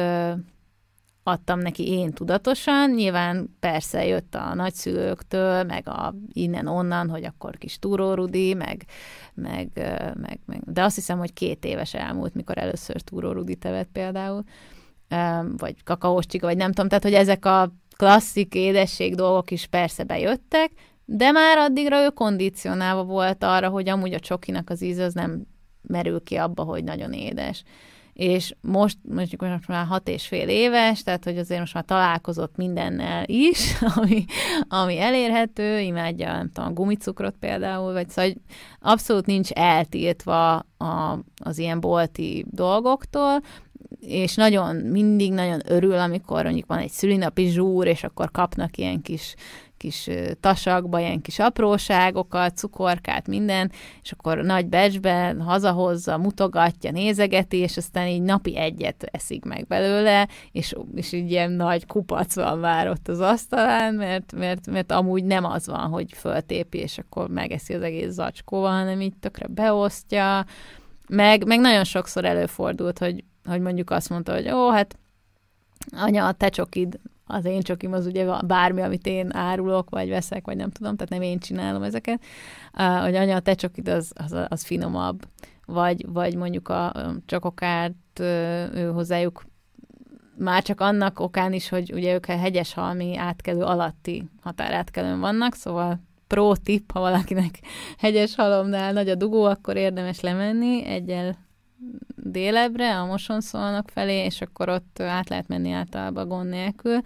adtam neki én tudatosan. Nyilván persze jött a nagyszülőktől, meg a innen-onnan, hogy akkor kis túrórudi, meg, meg, meg, meg, de azt hiszem, hogy két éves elmúlt, mikor először túrórudi tevet például, vagy kakaós csika, vagy nem tudom, tehát hogy ezek a klasszik édesség dolgok is persze bejöttek, de már addigra ő kondicionálva volt arra, hogy amúgy a csokinak az íze az nem merül ki abba, hogy nagyon édes és most mondjuk most már hat és fél éves, tehát hogy azért most már találkozott mindennel is, ami, ami elérhető, imádja, nem tudom, a gumicukrot például, vagy szóval abszolút nincs eltiltva a, az ilyen bolti dolgoktól, és nagyon, mindig nagyon örül, amikor mondjuk van egy szülinapi zsúr, és akkor kapnak ilyen kis kis tasakba, ilyen kis apróságokat, cukorkát, minden, és akkor nagy becsben hazahozza, mutogatja, nézegeti, és aztán így napi egyet eszik meg belőle, és, és így ilyen nagy kupac van már ott az asztalán, mert, mert, mert amúgy nem az van, hogy föltépi, és akkor megeszi az egész zacskóval, hanem így tökre beosztja, meg, meg nagyon sokszor előfordult, hogy, hogy mondjuk azt mondta, hogy ó, hát anya, a te csokid az én csokim az ugye bármi, amit én árulok, vagy veszek, vagy nem tudom, tehát nem én csinálom ezeket, uh, hogy anya, a te csokid az, az, az finomabb, vagy, vagy mondjuk a csokokárt ő hozzájuk már csak annak okán is, hogy ugye ők a hegyes halmi átkelő alatti határátkelőn vannak, szóval pro tip, ha valakinek hegyes halomnál nagy a dugó, akkor érdemes lemenni. Egyel délebre, a mosonszolnok felé, és akkor ott át lehet menni általában gond nélkül,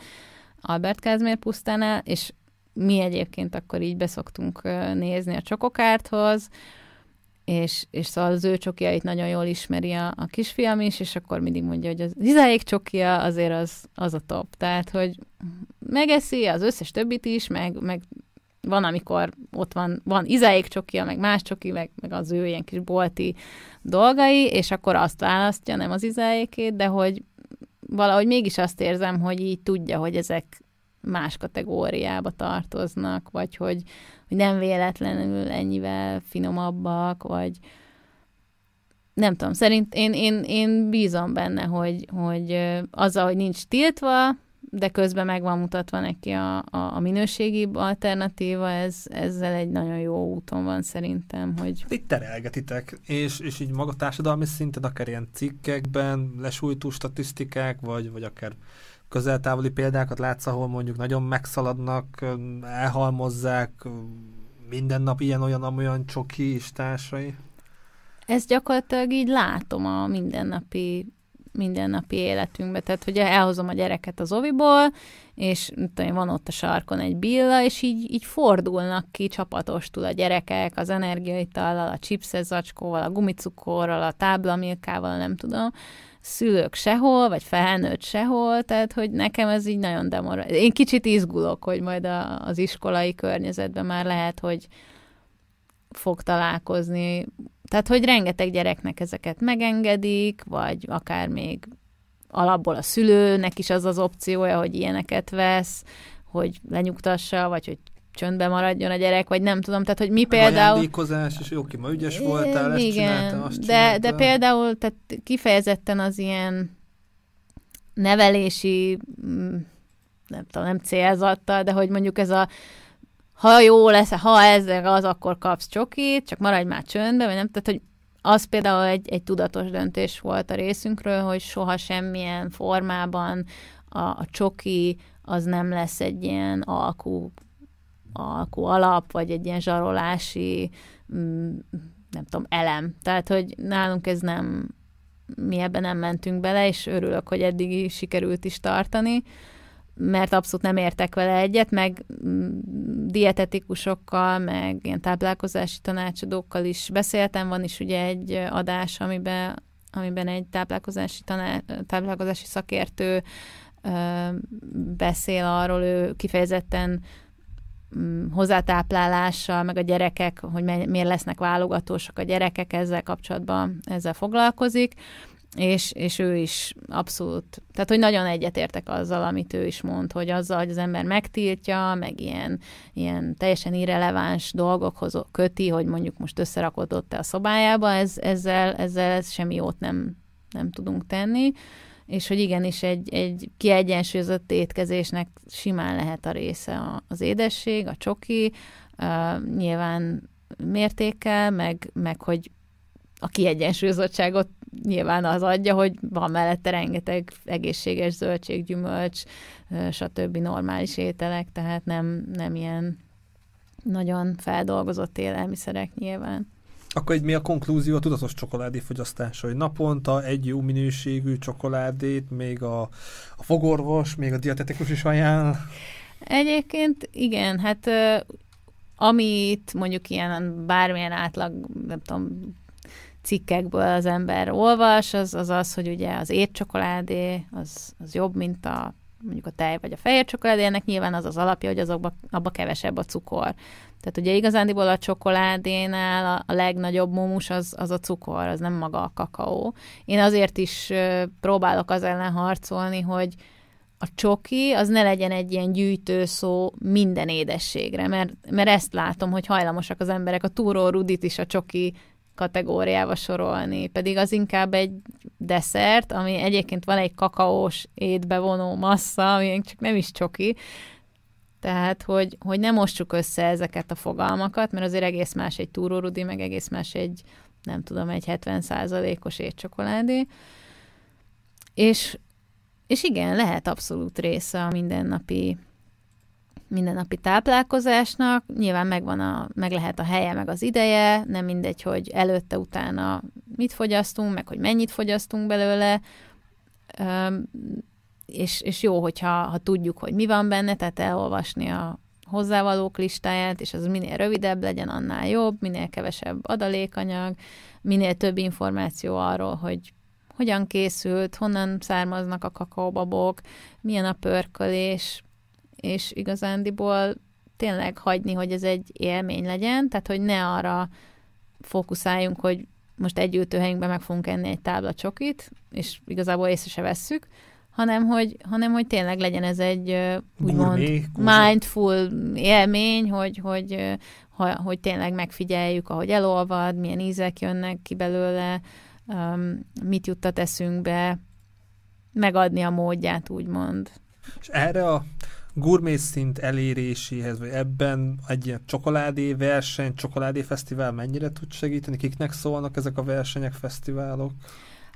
Albert Kázmér pusztánál, és mi egyébként akkor így beszoktunk nézni a csokokárthoz, és, és szóval az ő csokiait nagyon jól ismeri a, a kisfiam is, és akkor mindig mondja, hogy az izáék csokia azért az, az a top. Tehát, hogy megeszi az összes többit is, meg, meg van, amikor ott van, van izáék csokia, meg más csoki, meg, meg az ő ilyen kis bolti dolgai, és akkor azt választja, nem az izáékét, de hogy valahogy mégis azt érzem, hogy így tudja, hogy ezek más kategóriába tartoznak, vagy hogy, hogy nem véletlenül ennyivel finomabbak, vagy nem tudom, szerint én, én, én bízom benne, hogy, hogy azzal, hogy nincs tiltva, de közben meg van mutatva neki a, a, a minőségi alternatíva, ez, ezzel egy nagyon jó úton van szerintem, hogy... Itt terelgetitek, és, és így maga társadalmi szinten, akár ilyen cikkekben, lesújtó statisztikák, vagy, vagy akár közeltávoli példákat látsz, ahol mondjuk nagyon megszaladnak, elhalmozzák, minden nap ilyen-olyan-olyan csoki és társai? Ezt gyakorlatilag így látom a mindennapi mindennapi életünkbe. Tehát, hogy elhozom a gyereket az oviból, és tudom, van ott a sarkon egy billa, és így, így fordulnak ki csapatostul a gyerekek az energiaitallal, a chipses zacskóval, a gumicukorral, a táblamilkával, nem tudom, szülők sehol, vagy felnőtt sehol, tehát hogy nekem ez így nagyon demorál. Én kicsit izgulok, hogy majd a, az iskolai környezetben már lehet, hogy fog találkozni tehát, hogy rengeteg gyereknek ezeket megengedik, vagy akár még alapból a szülőnek is az az opciója, hogy ilyeneket vesz, hogy lenyugtassa, vagy hogy csöndbe maradjon a gyerek, vagy nem tudom, tehát hogy mi például... Ajándékozás, és jó, ki ma ügyes voltál, ezt igen, csinálta, azt de, csinálta. de például tehát kifejezetten az ilyen nevelési, mm, nem tudom, nem célzattal, de hogy mondjuk ez a ha jó lesz, ha ez az, akkor kapsz csokit, csak maradj már csöndbe, vagy nem, tehát, hogy az például egy, egy tudatos döntés volt a részünkről, hogy soha semmilyen formában a, a csoki az nem lesz egy ilyen alkú, alkú alap, vagy egy ilyen zsarolási mm, nem tudom, elem. Tehát, hogy nálunk ez nem, mi ebben nem mentünk bele, és örülök, hogy eddig sikerült is tartani mert abszolút nem értek vele egyet, meg mm, dietetikusokkal, meg ilyen táplálkozási tanácsadókkal is beszéltem, van is ugye egy adás, amiben, amiben egy táplálkozási, taná, táplálkozási szakértő ö, beszél arról, ő kifejezetten mm, hozzátáplálással, meg a gyerekek, hogy miért lesznek válogatósak a gyerekek, ezzel kapcsolatban ezzel foglalkozik és, és ő is abszolút, tehát hogy nagyon egyetértek azzal, amit ő is mond, hogy azzal, hogy az ember megtiltja, meg ilyen, ilyen teljesen irreleváns dolgokhoz köti, hogy mondjuk most összerakodott-e a szobájába, ez, ezzel, ezzel semmi jót nem, nem tudunk tenni, és hogy igenis egy, egy kiegyensúlyozott étkezésnek simán lehet a része az édesség, a csoki, uh, nyilván mértékkel, meg, meg hogy a kiegyensúlyozottságot nyilván az adja, hogy van mellette rengeteg egészséges zöldség, gyümölcs, stb. normális ételek, tehát nem, nem ilyen nagyon feldolgozott élelmiszerek nyilván. Akkor egy mi a konklúzió a tudatos csokoládé fogyasztása, hogy naponta egy jó minőségű csokoládét, még a, a fogorvos, még a dietetikus is ajánl. Egyébként igen, hát amit mondjuk ilyen bármilyen átlag, nem tudom, cikkekből az ember olvas, az az, az hogy ugye az étcsokoládé az, az jobb, mint a mondjuk a tej vagy a fehér csokoládé, ennek nyilván az az alapja, hogy azokba, abba kevesebb a cukor. Tehát ugye igazándiból a csokoládénál a, a legnagyobb mumus az, az a cukor, az nem maga a kakaó. Én azért is próbálok az ellen harcolni, hogy a csoki az ne legyen egy ilyen gyűjtőszó minden édességre, mert, mert ezt látom, hogy hajlamosak az emberek a túró rudit is a csoki kategóriába sorolni, pedig az inkább egy desszert, ami egyébként van egy kakaós étbevonó massza, ami csak nem is csoki, tehát, hogy, hogy nem mossuk össze ezeket a fogalmakat, mert azért egész más egy túrórudi, meg egész más egy, nem tudom, egy 70%-os étcsokoládé. És, és igen, lehet abszolút része a mindennapi mindennapi táplálkozásnak. Nyilván megvan a, meg lehet a helye, meg az ideje, nem mindegy, hogy előtte, utána mit fogyasztunk, meg hogy mennyit fogyasztunk belőle, és, és jó, hogyha ha tudjuk, hogy mi van benne, tehát elolvasni a hozzávalók listáját, és az minél rövidebb legyen, annál jobb, minél kevesebb adalékanyag, minél több információ arról, hogy hogyan készült, honnan származnak a kakaóbabok, milyen a pörkölés, és igazándiból tényleg hagyni, hogy ez egy élmény legyen, tehát hogy ne arra fókuszáljunk, hogy most egy ültőhelyünkben meg fogunk enni egy tábla csokit, és igazából észre se vesszük, hanem hogy, hanem hogy tényleg legyen ez egy úgymond mindful élmény, hogy, hogy, hogy, hogy tényleg megfigyeljük, ahogy elolvad, milyen ízek jönnek ki belőle, mit juttat eszünkbe, megadni a módját, úgymond. És erre a gourmet szint eléréséhez, vagy ebben egy ilyen csokoládé verseny, csokoládé fesztivál mennyire tud segíteni? Kiknek szólnak ezek a versenyek, fesztiválok?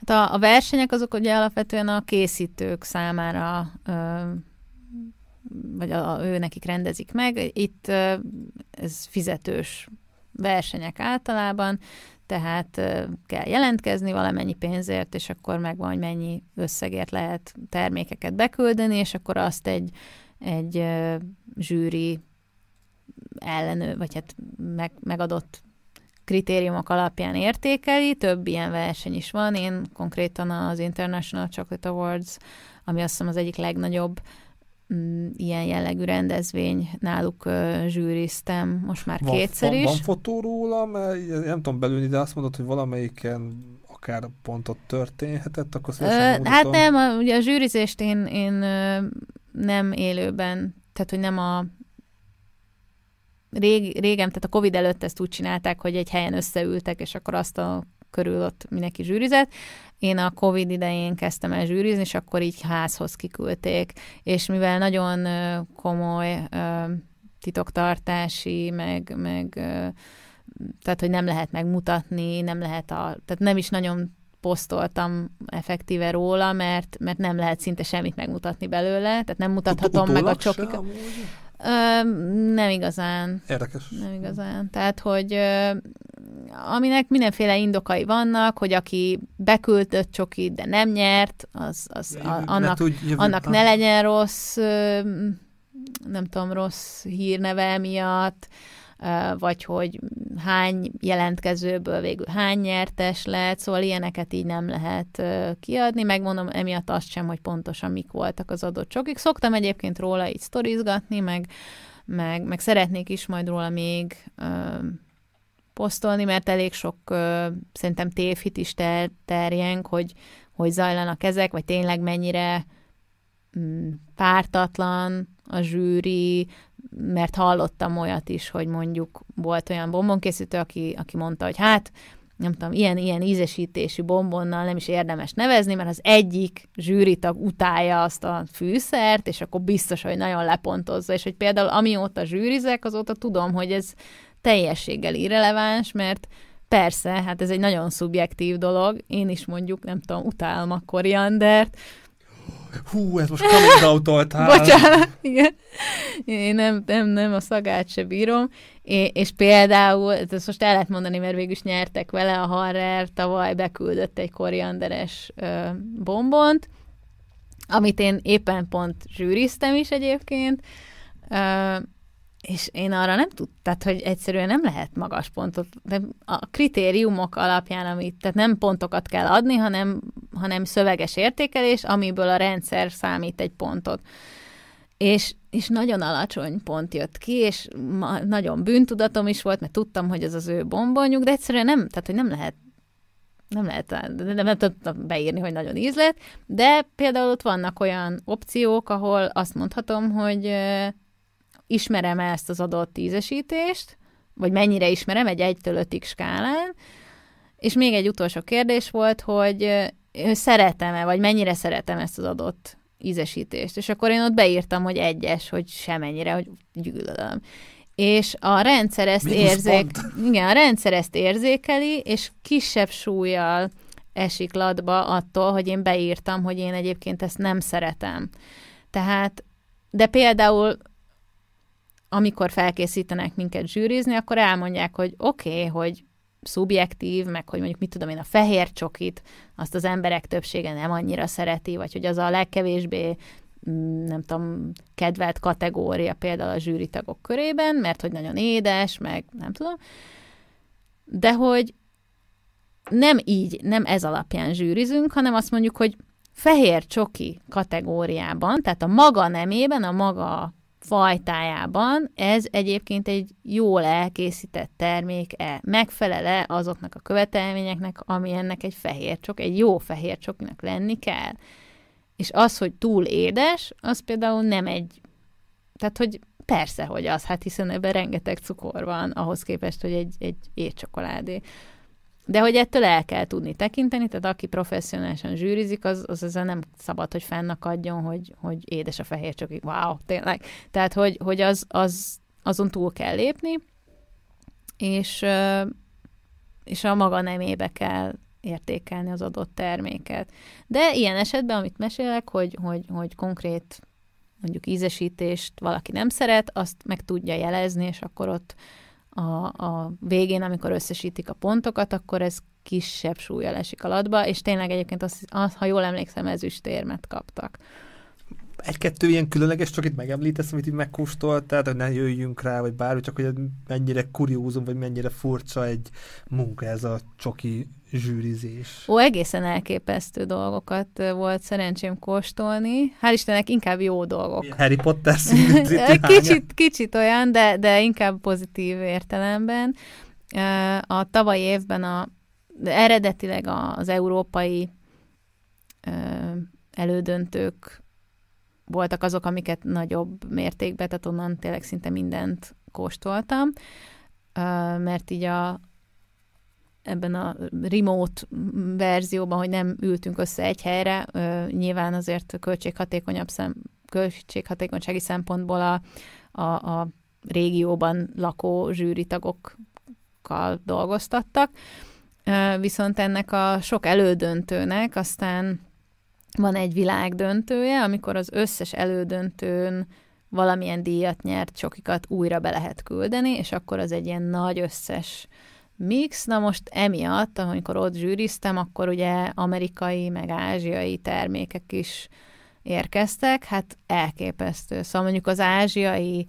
Hát a, a versenyek azok ugye alapvetően a készítők számára ö, vagy a, a, ő nekik rendezik meg. Itt ez fizetős versenyek általában, tehát kell jelentkezni valamennyi pénzért, és akkor megvan, hogy mennyi összegért lehet termékeket beküldeni, és akkor azt egy egy zsűri ellenő, vagy hát meg, megadott kritériumok alapján értékeli, több ilyen verseny is van. Én konkrétan az International Chocolate Awards, ami azt hiszem az egyik legnagyobb mm, ilyen jellegű rendezvény, náluk uh, zsűriztem most már van, kétszer van, is. Van fotó róla, mert nem tudom belülni, de azt mondod, hogy valamelyiken akár pontot történhetett, akkor uh, Hát nem, a, ugye a zsűrizést én, én nem élőben, tehát hogy nem a rég, régen, tehát a Covid előtt ezt úgy csinálták, hogy egy helyen összeültek, és akkor azt a körül ott mindenki zsűrizett. Én a Covid idején kezdtem el zsűrizni, és akkor így házhoz kiküldték. És mivel nagyon komoly titoktartási, meg, meg tehát, hogy nem lehet megmutatni, nem lehet a, tehát nem is nagyon posztoltam effektíve róla, mert, mert nem lehet szinte semmit megmutatni belőle, tehát nem mutathatom meg a csokikat. nem igazán. Érdekes. Nem igazán. Tehát, hogy ö, aminek mindenféle indokai vannak, hogy aki beküldött csokit, de nem nyert, az, az a, annak, ne, tudj, annak ne legyen rossz, ö, nem tudom, rossz hírneve miatt, vagy hogy hány jelentkezőből végül hány nyertes lett, szóval ilyeneket így nem lehet kiadni, megmondom emiatt azt sem, hogy pontosan mik voltak az adott csokik. Szoktam egyébként róla így sztorizgatni, meg, meg, meg szeretnék is majd róla még posztolni, mert elég sok szerintem tévhit is ter, terjeng, hogy, hogy zajlanak ezek, vagy tényleg mennyire mm, pártatlan a zsűri, mert hallottam olyat is, hogy mondjuk volt olyan bombonkészítő, aki, aki mondta, hogy hát, nem tudom, ilyen, ilyen ízesítésű bombonnal nem is érdemes nevezni, mert az egyik zsűritag utálja azt a fűszert, és akkor biztos, hogy nagyon lepontozza, és hogy például amióta zsűrizek, azóta tudom, hogy ez teljességgel irreleváns, mert persze, hát ez egy nagyon szubjektív dolog, én is mondjuk, nem tudom, utálom a koriandert, Hú, ez most coming out Bocsánat, igen. Én nem, nem, nem a szagát se bírom. É, és például, ezt most el lehet mondani, mert végül is nyertek vele, a Harrer tavaly beküldött egy korianderes ö, bombont, amit én éppen pont zsűriztem is egyébként, ö, és én arra nem tudtam, tehát hogy egyszerűen nem lehet magas pontot, de a kritériumok alapján, amit, tehát nem pontokat kell adni, hanem, hanem szöveges értékelés, amiből a rendszer számít egy pontot. És, és nagyon alacsony pont jött ki, és ma, nagyon bűntudatom is volt, mert tudtam, hogy ez az ő bombonjuk, de egyszerűen nem, tehát hogy nem lehet nem lehet, nem, nem tudtam beírni, hogy nagyon ízlet, de például ott vannak olyan opciók, ahol azt mondhatom, hogy ismerem -e ezt az adott tízesítést, vagy mennyire ismerem egy 1-től 5 skálán, és még egy utolsó kérdés volt, hogy szeretem-e, vagy mennyire szeretem ezt az adott ízesítést. És akkor én ott beírtam, hogy egyes, hogy semennyire, hogy gyűlölöm. És a rendszer ezt érzék... Igen, a rendszer ezt érzékeli, és kisebb súlyjal esik latba attól, hogy én beírtam, hogy én egyébként ezt nem szeretem. Tehát, de például amikor felkészítenek minket zsűrizni, akkor elmondják, hogy oké, okay, hogy szubjektív, meg hogy mondjuk mit tudom én, a fehér csokit, azt az emberek többsége nem annyira szereti, vagy hogy az a legkevésbé mm, nem tudom, kedvelt kategória például a zsűritagok körében, mert hogy nagyon édes, meg nem tudom. De hogy nem így, nem ez alapján zsűrizünk, hanem azt mondjuk, hogy fehér csoki kategóriában, tehát a maga nemében, a maga fajtájában ez egyébként egy jól elkészített termék-e, megfelele azoknak a követelményeknek, ami ennek egy fehér csok, egy jó fehér csokinak lenni kell. És az, hogy túl édes, az például nem egy, tehát hogy persze, hogy az, hát hiszen ebben rengeteg cukor van, ahhoz képest, hogy egy, egy étcsokoládé. De hogy ettől el kell tudni tekinteni, tehát aki professzionálisan zsűrizik, az, az ezzel nem szabad, hogy fennakadjon, hogy, hogy édes a fehér csak wow, tényleg. Tehát, hogy, hogy az, az, azon túl kell lépni, és, és a maga nemébe kell értékelni az adott terméket. De ilyen esetben, amit mesélek, hogy, hogy, hogy konkrét mondjuk ízesítést valaki nem szeret, azt meg tudja jelezni, és akkor ott a, a végén, amikor összesítik a pontokat, akkor ez kisebb súlya esik alatba, és tényleg egyébként, az, az, ha jól emlékszem, ezüstérmet kaptak. Egy-kettő ilyen különleges, csak itt megemlítesz, amit így megkóstoltál, hogy ne jöjjünk rá, vagy bármi, csak hogy mennyire kuriózum, vagy mennyire furcsa egy munka ez a csoki zsűrizés. Ó, egészen elképesztő dolgokat volt szerencsém kóstolni. Hál' Istennek inkább jó dolgok. Harry Potter kicsit, kicsit olyan, de, de inkább pozitív értelemben. A tavalyi évben a, de eredetileg az európai elődöntők voltak azok, amiket nagyobb mértékben, tehát onnan tényleg szinte mindent kóstoltam, mert így a, ebben a remote verzióban, hogy nem ültünk össze egy helyre, nyilván azért költséghatékonyabb szem, költséghatékonysági szempontból a, a, a régióban lakó zsűritagokkal dolgoztattak, viszont ennek a sok elődöntőnek aztán van egy világdöntője, amikor az összes elődöntőn valamilyen díjat nyert csokikat újra be lehet küldeni, és akkor az egy ilyen nagy összes mix. Na most emiatt, amikor ott zsűriztem, akkor ugye amerikai, meg ázsiai termékek is érkeztek, hát elképesztő. Szóval mondjuk az ázsiai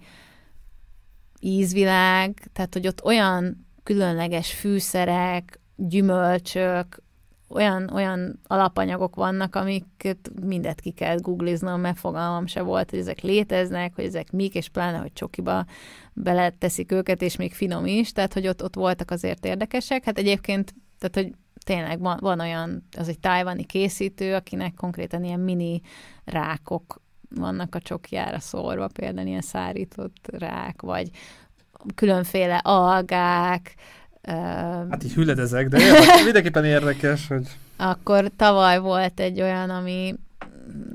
ízvilág, tehát hogy ott olyan különleges fűszerek, gyümölcsök, olyan, olyan alapanyagok vannak, amiket mindet ki kell googliznom, mert fogalmam se volt, hogy ezek léteznek, hogy ezek mik, és pláne, hogy csokiba beleteszik őket, és még finom is, tehát hogy ott, ott voltak azért érdekesek. Hát egyébként, tehát hogy tényleg van, van olyan, az egy tájvani készítő, akinek konkrétan ilyen mini rákok vannak a csokjára szórva, például ilyen szárított rák, vagy különféle algák, Hát így hüledezek, de érdekes, mindenképpen érdekes, hogy... Akkor tavaly volt egy olyan, ami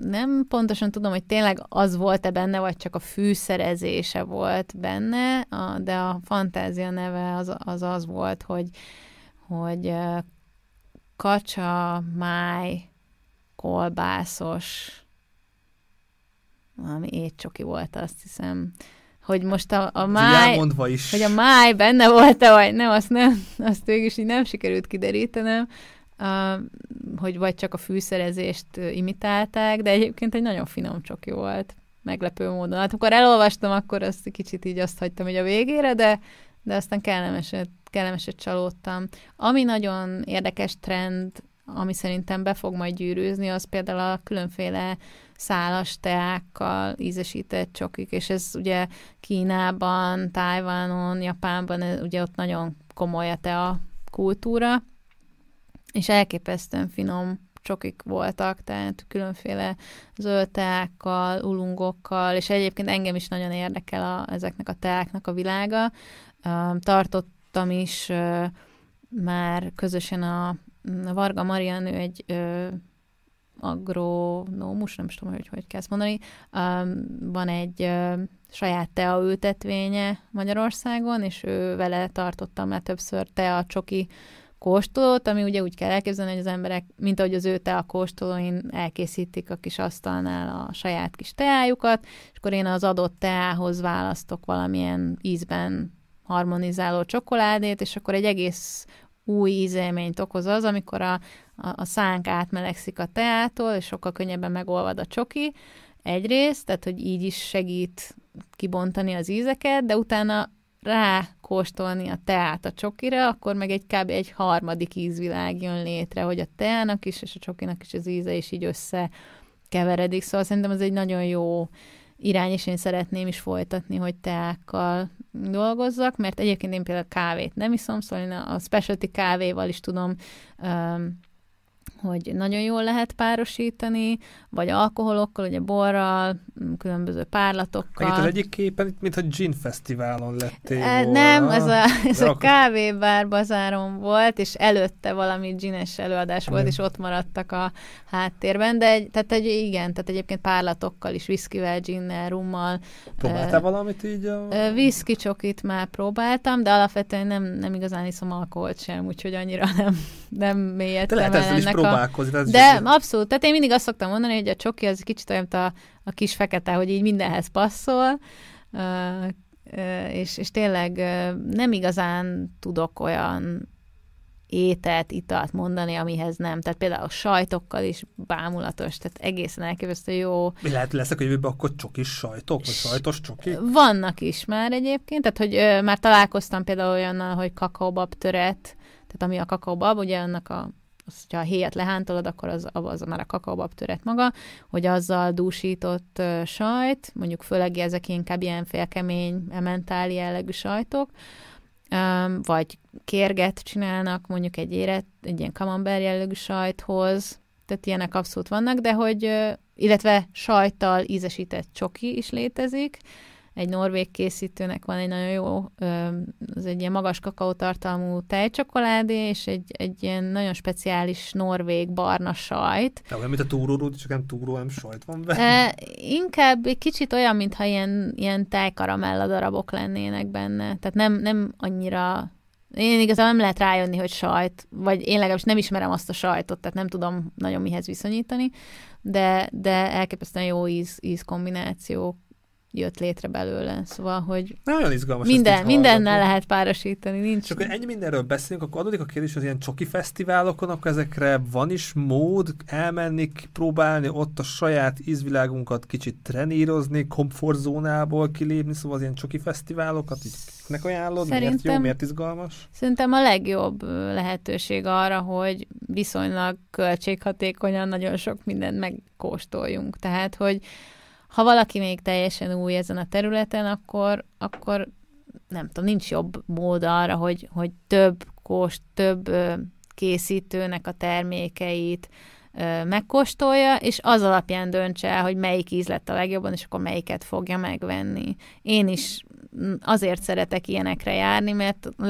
nem pontosan tudom, hogy tényleg az volt-e benne, vagy csak a fűszerezése volt benne, de a fantázia neve az az, az volt, hogy, hogy kacsa, máj, kolbászos valami étcsoki volt, azt hiszem hogy most a, a máj, is. hogy a máj benne volt-e, vagy nem, azt nem, azt is így nem sikerült kiderítenem, uh, hogy vagy csak a fűszerezést imitálták, de egyébként egy nagyon finom csoki volt, meglepő módon. Hát amikor elolvastam, akkor azt kicsit így azt hagytam, hogy a végére, de, de aztán kellemeset, kellemeset csalódtam. Ami nagyon érdekes trend, ami szerintem be fog majd gyűrűzni, az például a különféle szálas teákkal ízesített csokik, és ez ugye Kínában, Tájvánon, Japánban, ugye ott nagyon komoly a tea kultúra, és elképesztően finom csokik voltak, tehát különféle zöld teákkal, ulungokkal, és egyébként engem is nagyon érdekel a, ezeknek a teáknak a világa. Tartottam is már közösen a, Varga Marian, ő egy agronómus, nem is tudom, hogy hogy kell ezt mondani, um, van egy saját tea ültetvénye Magyarországon, és ő vele tartottam már többször tea csoki kóstolót, ami ugye úgy kell elképzelni, hogy az emberek, mint ahogy az ő tea kóstolóin elkészítik a kis asztalnál a saját kis teájukat, és akkor én az adott teához választok valamilyen ízben harmonizáló csokoládét, és akkor egy egész új ízélményt okoz az, amikor a, a, a szánk átmelegszik a teától, és sokkal könnyebben megolvad a csoki, egyrészt, tehát hogy így is segít kibontani az ízeket, de utána rá kóstolni a teát a csokira, akkor meg egy kb. egy harmadik ízvilág jön létre, hogy a teának is, és a csokinak is az íze is így összekeveredik. Szóval szerintem ez egy nagyon jó irány, és én szeretném is folytatni, hogy teákkal dolgozzak, mert egyébként én például kávét nem iszom, szóval én a specialty kávéval is tudom um, hogy nagyon jól lehet párosítani, vagy alkoholokkal, ugye borral, különböző párlatokkal. Itt az egyik képen, mintha gin fesztiválon lettél e, volna. Nem, ez a, ez a kávébár bazáron volt, és előtte valami gines előadás volt, és ott maradtak a háttérben, de egy, tehát egy, igen, tehát egyébként párlatokkal is, viszkivel, ginnel, rummal. Próbáltál uh, valamit így? A... Uh, viszki csokit már próbáltam, de alapvetően nem, nem igazán iszom alkoholt sem, úgyhogy annyira nem, nem mélyedtem el ennek próbálkozni. A... De csak... abszolút, tehát én mindig azt szoktam mondani, hogy a csoki az kicsit olyan, mint a, a kis fekete, hogy így mindenhez passzol, uh, uh, és, és tényleg uh, nem igazán tudok olyan ételt, italt mondani, amihez nem. Tehát például a sajtokkal is bámulatos, tehát egészen elképesztő jó. Mi lehet leszek a jövőben akkor csokis sajtok, vagy sajtos csoki? Vannak is már egyébként, tehát hogy ö, már találkoztam például olyannal, hogy kakaobab töret, tehát ami a kakaobab, ugye annak a az, hogyha a héjat lehántolod, akkor az, az már a kakaobab töret maga, hogy azzal dúsított sajt, mondjuk főleg ezek inkább ilyen félkemény, ementáli jellegű sajtok, vagy kérget csinálnak mondjuk egy éret, egy ilyen kamember jellegű sajthoz, tehát ilyenek abszolút vannak, de hogy, illetve sajttal ízesített csoki is létezik, egy norvég készítőnek van egy nagyon jó, az egy ilyen magas kakaótartalmú tejcsokoládé, és egy, egy ilyen nagyon speciális norvég barna sajt. De olyan, mint a túrórúd, csak nem túró, nem sajt van benne. E, inkább egy kicsit olyan, mintha ilyen, ilyen tejkaramella darabok lennének benne. Tehát nem, nem annyira én igazán nem lehet rájönni, hogy sajt, vagy én legalábbis nem ismerem azt a sajtot, tehát nem tudom nagyon mihez viszonyítani, de, de elképesztően jó íz, íz kombinációk jött létre belőle. Szóval, hogy Nagyon izgalmas minden, mindennel lehet párosítani. Nincs. Csak ennyi mindenről beszélünk, akkor adódik a kérdés, hogy ilyen csoki fesztiválokon, akkor ezekre van is mód elmenni, próbálni ott a saját ízvilágunkat kicsit trenírozni, komfortzónából kilépni, szóval az ilyen csoki fesztiválokat így nek ajánlod? Szerintem, miért jó, miért izgalmas? Szerintem a legjobb lehetőség arra, hogy viszonylag költséghatékonyan nagyon sok mindent megkóstoljunk. Tehát, hogy ha valaki még teljesen új ezen a területen, akkor, akkor nem tudom, nincs jobb mód arra, hogy, hogy több kóst, több készítőnek a termékeit megkóstolja, és az alapján döntse el, hogy melyik íz lett a legjobban, és akkor melyiket fogja megvenni. Én is azért szeretek ilyenekre járni, mert a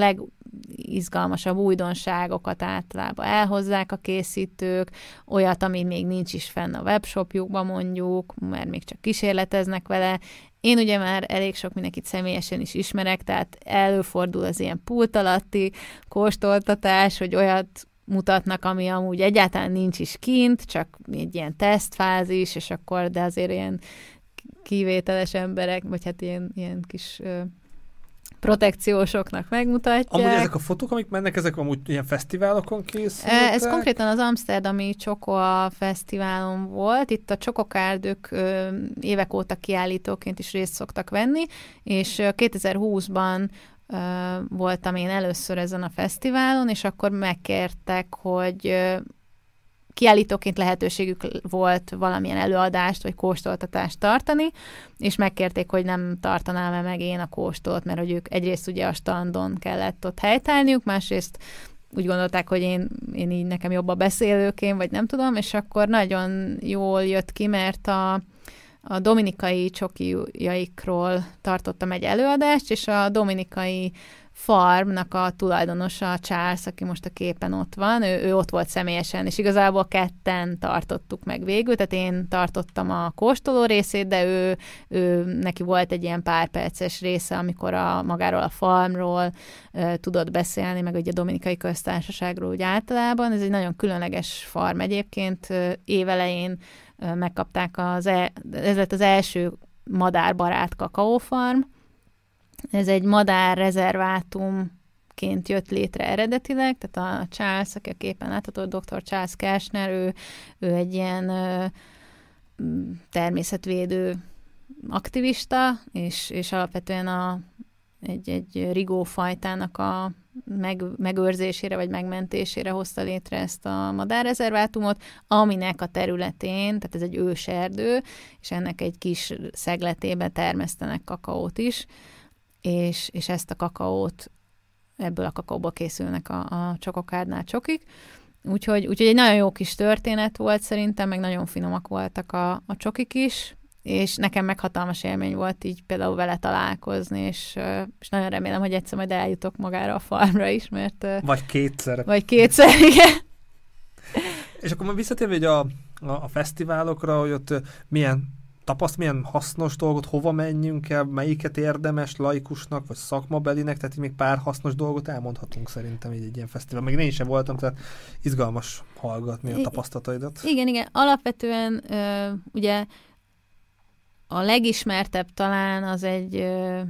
legizgalmasabb újdonságokat általában elhozzák a készítők, olyat, ami még nincs is fenn a webshopjukban mondjuk, mert még csak kísérleteznek vele. Én ugye már elég sok mindenkit személyesen is ismerek, tehát előfordul az ilyen pult alatti kóstoltatás, hogy olyat mutatnak, ami amúgy egyáltalán nincs is kint, csak egy ilyen tesztfázis, és akkor, de azért ilyen kivételes emberek, vagy hát ilyen, ilyen kis protekciósoknak megmutatják. Amúgy ezek a fotók, amik mennek, ezek amúgy ilyen fesztiválokon készültek? Ez konkrétan az Amsterdami Csokoa Fesztiválon volt. Itt a csokokárdők évek óta kiállítóként is részt szoktak venni, és 2020-ban voltam én először ezen a fesztiválon, és akkor megkértek, hogy kiállítóként lehetőségük volt valamilyen előadást vagy kóstoltatást tartani, és megkérték, hogy nem tartanám-e meg én a kóstolt, mert hogy ők egyrészt ugye a standon kellett ott helytállniuk, másrészt úgy gondolták, hogy én, én így nekem jobb a beszélőként, vagy nem tudom, és akkor nagyon jól jött ki, mert a, a dominikai csokijaikról tartottam egy előadást, és a dominikai farmnak a tulajdonosa, a Charles, aki most a képen ott van, ő, ő ott volt személyesen, és igazából ketten tartottuk meg végül, tehát én tartottam a kóstoló részét, de ő, ő neki volt egy ilyen pár perces része, amikor a magáról a farmról uh, tudott beszélni, meg ugye a Dominikai Köztársaságról úgy általában. Ez egy nagyon különleges farm egyébként. Évelején megkapták az, e, ez lett az első madárbarát kakaófarm, ez egy madár rezervátumként jött létre eredetileg, tehát a Charles, aki a képen látható, dr. Charles Kersner, ő, ő egy ilyen ö, természetvédő aktivista, és, és alapvetően a, egy, egy rigófajtának a meg, megőrzésére vagy megmentésére hozta létre ezt a madárrezervátumot, aminek a területén, tehát ez egy őserdő, és ennek egy kis szegletébe termesztenek kakaót is, és, és ezt a kakaót, ebből a kakaóból készülnek a, a csokokádnál csokik. Úgyhogy, úgyhogy egy nagyon jó kis történet volt szerintem, meg nagyon finomak voltak a, a csokik is, és nekem meg hatalmas élmény volt így például vele találkozni, és, és nagyon remélem, hogy egyszer majd eljutok magára a farmra is, mert... Vagy kétszer. Vagy kétszer, igen. És akkor visszatérve hogy a, a, a fesztiválokra, hogy ott milyen tapaszt, milyen hasznos dolgot, hova menjünk el, melyiket érdemes laikusnak, vagy szakmabelinek, tehát még pár hasznos dolgot elmondhatunk szerintem így egy ilyen fesztivál. Még én sem voltam, tehát izgalmas hallgatni a tapasztalataidat. Igen, igen. Alapvetően ö, ugye a legismertebb talán az egy ö,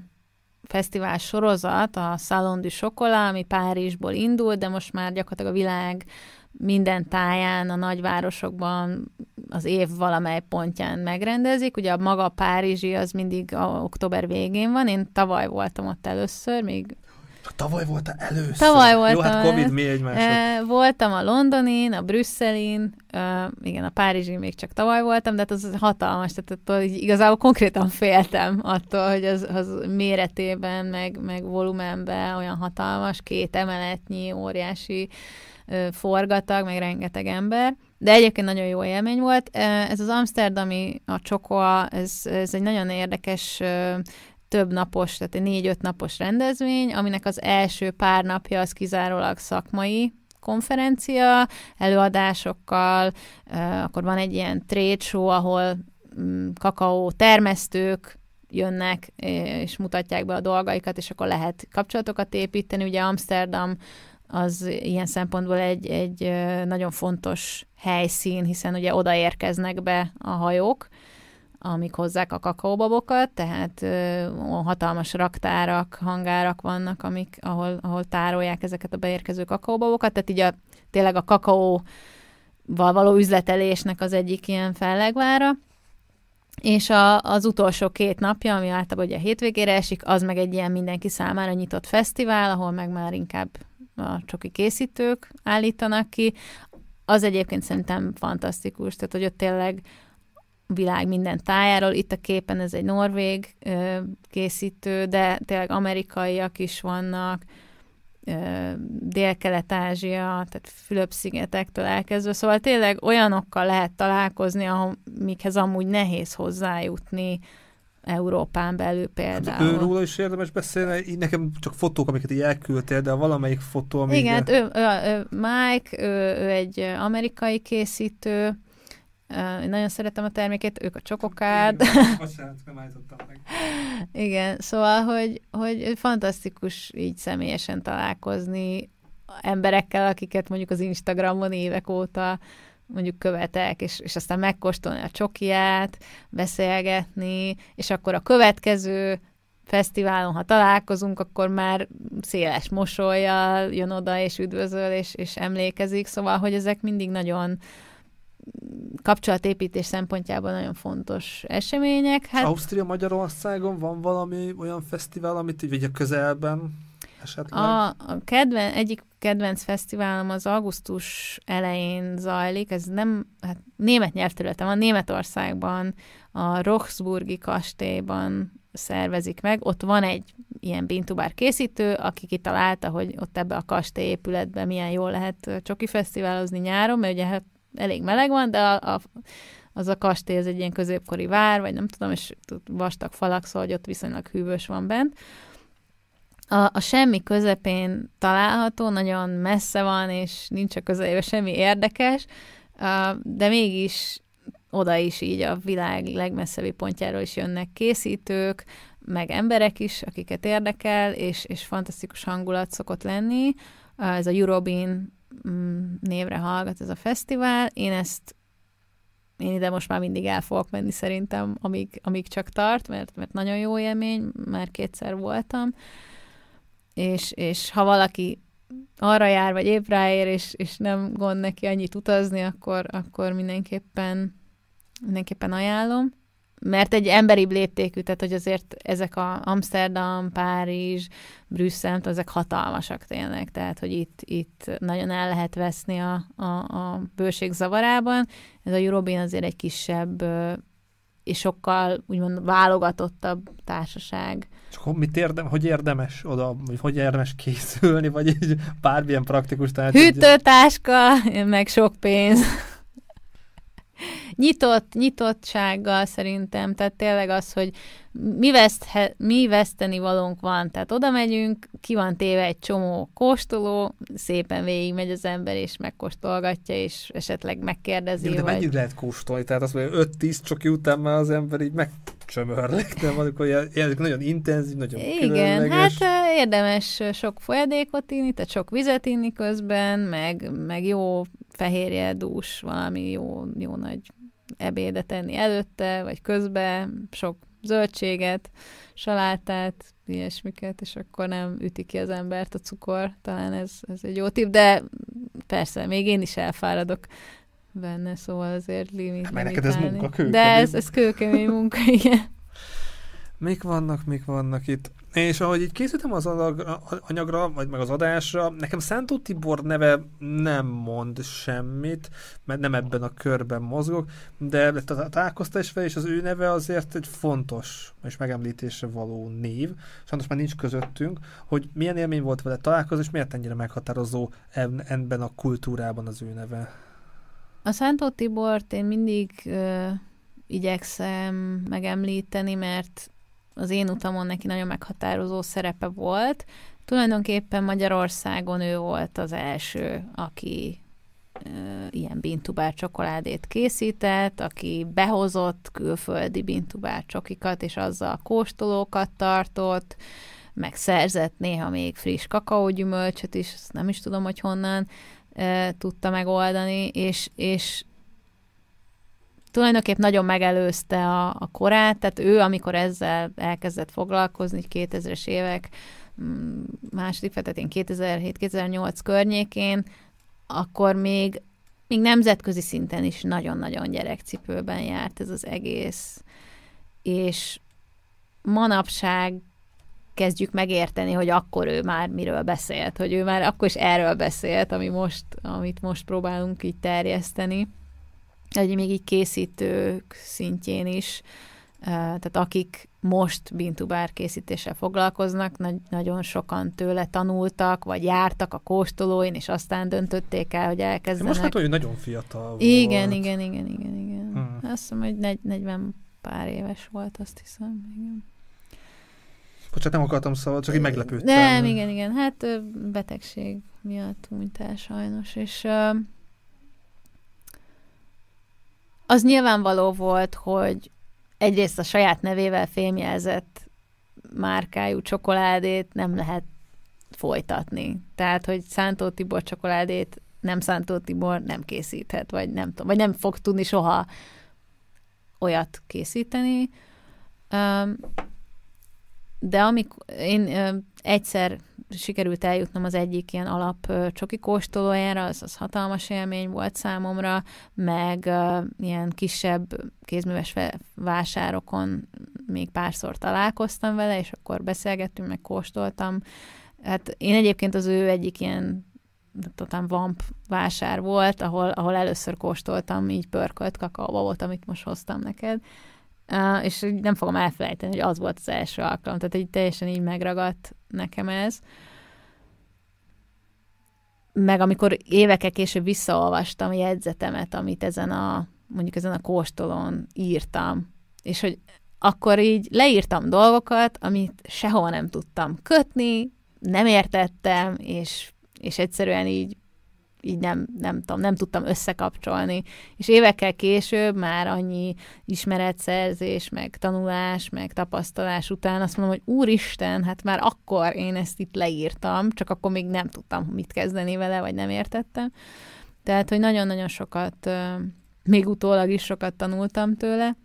fesztivál sorozat, a Salon du Chocolat, ami Párizsból indult, de most már gyakorlatilag a világ minden táján, a nagyvárosokban az év valamely pontján megrendezik. Ugye a maga Párizsi az mindig a október végén van. Én tavaly voltam ott először, még Tavaly voltál először? Tavaly voltam. Jó, hát Covid mi egymásod. E, voltam a Londonin, a Brüsszelin, e, igen, a Párizsi még csak tavaly voltam, de hát az hatalmas, tehát attól igazából konkrétan féltem attól, hogy az, az méretében, meg, meg volumenben olyan hatalmas, két emeletnyi, óriási forgatag, meg rengeteg ember, de egyébként nagyon jó élmény volt. Ez az Amsterdami, a Csokoa, ez, ez egy nagyon érdekes több napos, tehát egy négy-öt napos rendezvény, aminek az első pár napja az kizárólag szakmai konferencia, előadásokkal, akkor van egy ilyen trade show, ahol mm, kakaó termesztők jönnek, és mutatják be a dolgaikat, és akkor lehet kapcsolatokat építeni. Ugye Amsterdam az ilyen szempontból egy, egy nagyon fontos helyszín, hiszen ugye odaérkeznek be a hajók, amik hozzák a kakaóbabokat, tehát ö, hatalmas raktárak, hangárak vannak, amik, ahol, ahol tárolják ezeket a beérkező kakaóbabokat, tehát így a, tényleg a kakaóval való üzletelésnek az egyik ilyen fellegvára. És a, az utolsó két napja, ami általában ugye a hétvégére esik, az meg egy ilyen mindenki számára nyitott fesztivál, ahol meg már inkább a csoki készítők állítanak ki, az egyébként szerintem fantasztikus, tehát hogy ott tényleg világ minden tájáról, itt a képen ez egy norvég ö, készítő, de tényleg amerikaiak is vannak, Dél-Kelet-Ázsia, tehát Fülöp-szigetektől elkezdve, szóval tényleg olyanokkal lehet találkozni, amikhez amúgy nehéz hozzájutni, Európán belül például. Hát őróla is érdemes beszélni, nekem csak fotók, amiket így elküldtél, de valamelyik fotó, amíg... Igen, hát ő, ő, ő Mike, ő, ő egy amerikai készítő, én nagyon szeretem a termékét, ők a csokokárd. Igen, nem állítottam meg. Igen, szóval, hogy, hogy fantasztikus így személyesen találkozni emberekkel, akiket mondjuk az Instagramon évek óta mondjuk követek, és, és aztán megkóstolni a csokiját, beszélgetni, és akkor a következő fesztiválon, ha találkozunk, akkor már széles mosolyjal jön oda, és üdvözöl, és, és emlékezik, szóval, hogy ezek mindig nagyon kapcsolatépítés szempontjából nagyon fontos események. Hát... Ausztria Magyarországon van valami olyan fesztivál, amit így a közelben esetleg? A, a kedven, egyik kedvenc fesztiválom az augusztus elején zajlik, ez nem, hát német nyelvterületen van, Németországban, a Roxburgi kastélyban szervezik meg. Ott van egy ilyen bintubár készítő, aki kitalálta, hogy ott ebbe a kastély épületben milyen jól lehet csoki fesztiválozni nyáron, mert ugye hát elég meleg van, de a, a, az a kastély, ez egy ilyen középkori vár, vagy nem tudom, és vastag falak, szóval hogy ott viszonylag hűvös van bent. A, a semmi közepén található, nagyon messze van, és nincs a közelében semmi érdekes, de mégis oda is így a világ legmesszebbi pontjáról is jönnek készítők, meg emberek is, akiket érdekel, és, és fantasztikus hangulat szokott lenni. Ez a Eurobin névre hallgat ez a fesztivál. Én ezt én ide most már mindig el fogok menni szerintem, amíg, amíg csak tart, mert, mert nagyon jó élmény, már kétszer voltam. És, és ha valaki arra jár, vagy épp ráér, és, és nem gond neki annyit utazni, akkor, akkor mindenképpen mindenképpen ajánlom, mert egy emberi léptékű, tehát hogy azért ezek a Amsterdam, Párizs, Brüsszel, ezek hatalmasak tényleg, tehát hogy itt, itt nagyon el lehet veszni a, a, a bőség zavarában. Ez a Eurobin azért egy kisebb és sokkal úgymond válogatottabb társaság. Csak mit érdem, hogy érdemes oda, vagy hogy érdemes készülni, vagy így bármilyen praktikus tehát Hűtőtáska, meg sok pénz nyitott, nyitottsággal szerintem, tehát tényleg az, hogy mi, veszthe, mi veszteni valónk van, tehát oda megyünk, ki van téve egy csomó kóstoló, szépen végigmegy az ember, és megkóstolgatja, és esetleg megkérdezi. De, de vagy... mennyit lehet kóstolni? Tehát azt mondja, 5-10 csoki után már az ember így megcsömörlik, de van, ilyen, ilyen nagyon intenzív, nagyon Igen, különleges. hát érdemes sok folyadékot inni, tehát sok vizet inni közben, meg, meg jó fehérje, dús, valami jó, jó nagy ebédet enni előtte, vagy közben, sok zöldséget, salátát, ilyesmiket, és akkor nem üti ki az embert a cukor. Talán ez, ez egy jó tipp, de persze, még én is elfáradok benne, szóval azért limit, hát, Mert neked ez munka, kőkemény. De ez, ez kőkemény munka, igen. Mik vannak, mik vannak itt? És ahogy így készítem az anyagra, vagy meg az adásra, nekem Szántó Tibor neve nem mond semmit, mert nem ebben a körben mozgok, de találkoztál is fel, és az ő neve azért egy fontos és megemlítésre való név. Sajnos már nincs közöttünk, hogy milyen élmény volt vele találkozni, és miért ennyire meghatározó ebben a kultúrában az ő neve. A Szántó Tibort én mindig ö, igyekszem megemlíteni, mert az én utamon neki nagyon meghatározó szerepe volt. Tulajdonképpen Magyarországon ő volt az első, aki ilyen bintubár csokoládét készített, aki behozott külföldi bintubár csokikat, és azzal kóstolókat tartott, meg szerzett néha még friss kakaógyümölcsöt is, nem is tudom, hogy honnan e, tudta megoldani, és, és tulajdonképp nagyon megelőzte a, a korát, tehát ő, amikor ezzel elkezdett foglalkozni, 2000-es évek mm, második fetetén 2007-2008 környékén, akkor még, még nemzetközi szinten is nagyon-nagyon gyerekcipőben járt ez az egész. És manapság kezdjük megérteni, hogy akkor ő már miről beszélt, hogy ő már akkor is erről beszélt, ami most, amit most próbálunk így terjeszteni hogy még így készítők szintjén is, tehát akik most bintubár készítéssel foglalkoznak, nagy, nagyon sokan tőle tanultak, vagy jártak a kóstolóin, és aztán döntötték el, hogy elkezdenek. Most hát, hogy nagyon fiatal volt. Igen, igen, igen, igen, igen. Hmm. Azt hiszem, hogy 40 pár éves volt, azt hiszem, igen. Bocsánat, nem akartam szóval, csak így meglepődtem. Nem, igen, igen. Hát betegség miatt hunyt el sajnos, és az nyilvánvaló volt, hogy egyrészt a saját nevével fémjelzett márkájú csokoládét nem lehet folytatni. Tehát, hogy Szántó Tibor csokoládét nem Szántó Tibor nem készíthet, vagy nem tudom, vagy nem fog tudni soha olyat készíteni. De amikor én egyszer sikerült eljutnom az egyik ilyen alap csoki kóstolójára, az, az hatalmas élmény volt számomra, meg uh, ilyen kisebb kézműves vásárokon még párszor találkoztam vele, és akkor beszélgettünk, meg kóstoltam. Hát én egyébként az ő egyik ilyen totán vamp vásár volt, ahol, ahol először kóstoltam így pörkölt kakaóbabot, amit most hoztam neked. Uh, és nem fogom elfelejteni, hogy az volt az első alkalom, tehát így teljesen így megragadt nekem ez. Meg amikor évekkel később visszaolvastam a jegyzetemet, amit ezen a, mondjuk ezen a kóstolón írtam, és hogy akkor így leírtam dolgokat, amit sehova nem tudtam kötni, nem értettem, és, és egyszerűen így így nem, nem tudom, nem tudtam összekapcsolni. És évekkel később már annyi ismeretszerzés, meg tanulás, meg tapasztalás után azt mondom, hogy úristen, hát már akkor én ezt itt leírtam, csak akkor még nem tudtam mit kezdeni vele, vagy nem értettem. Tehát, hogy nagyon-nagyon sokat, még utólag is sokat tanultam tőle.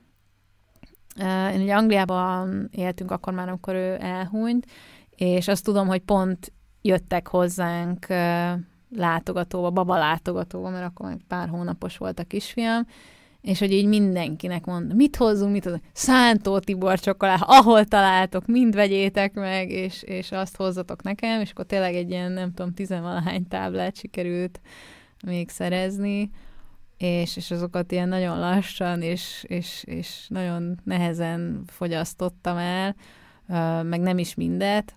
Én ugye Angliában éltünk akkor már, amikor ő elhunyt, és azt tudom, hogy pont jöttek hozzánk látogatóba, baba látogatóba, mert akkor meg pár hónapos volt a kisfiam, és hogy így mindenkinek mond, mit hozzunk, mit hozzunk, Szántó Tibor csokolát, ahol találtok, mind vegyétek meg, és, és azt hozzatok nekem, és akkor tényleg egy ilyen, nem tudom, tizenvalahány táblát sikerült még szerezni, és, és azokat ilyen nagyon lassan, és, és, és nagyon nehezen fogyasztottam el, meg nem is mindet,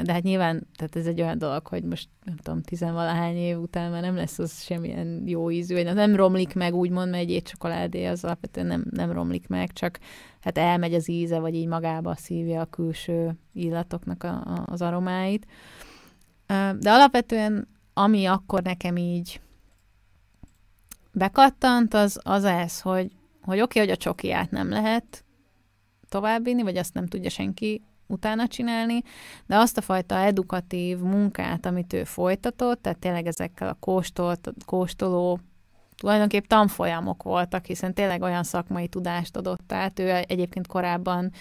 de hát nyilván, tehát ez egy olyan dolog, hogy most nem tudom, tizenvalahány év után már nem lesz az semmilyen jó ízű, vagy nem romlik meg, úgymond, mert egy étcsokoládé az alapvetően nem, nem romlik meg, csak hát elmegy az íze, vagy így magába szívja a külső illatoknak a, a, az aromáit. De alapvetően, ami akkor nekem így bekattant, az, az ez, hogy, hogy oké, okay, hogy a csokiát nem lehet továbbvinni, vagy azt nem tudja senki utána csinálni, de azt a fajta edukatív munkát, amit ő folytatott, tehát tényleg ezekkel a kóstolt, kóstoló tulajdonképp tanfolyamok voltak, hiszen tényleg olyan szakmai tudást adott át. Ő egyébként korábban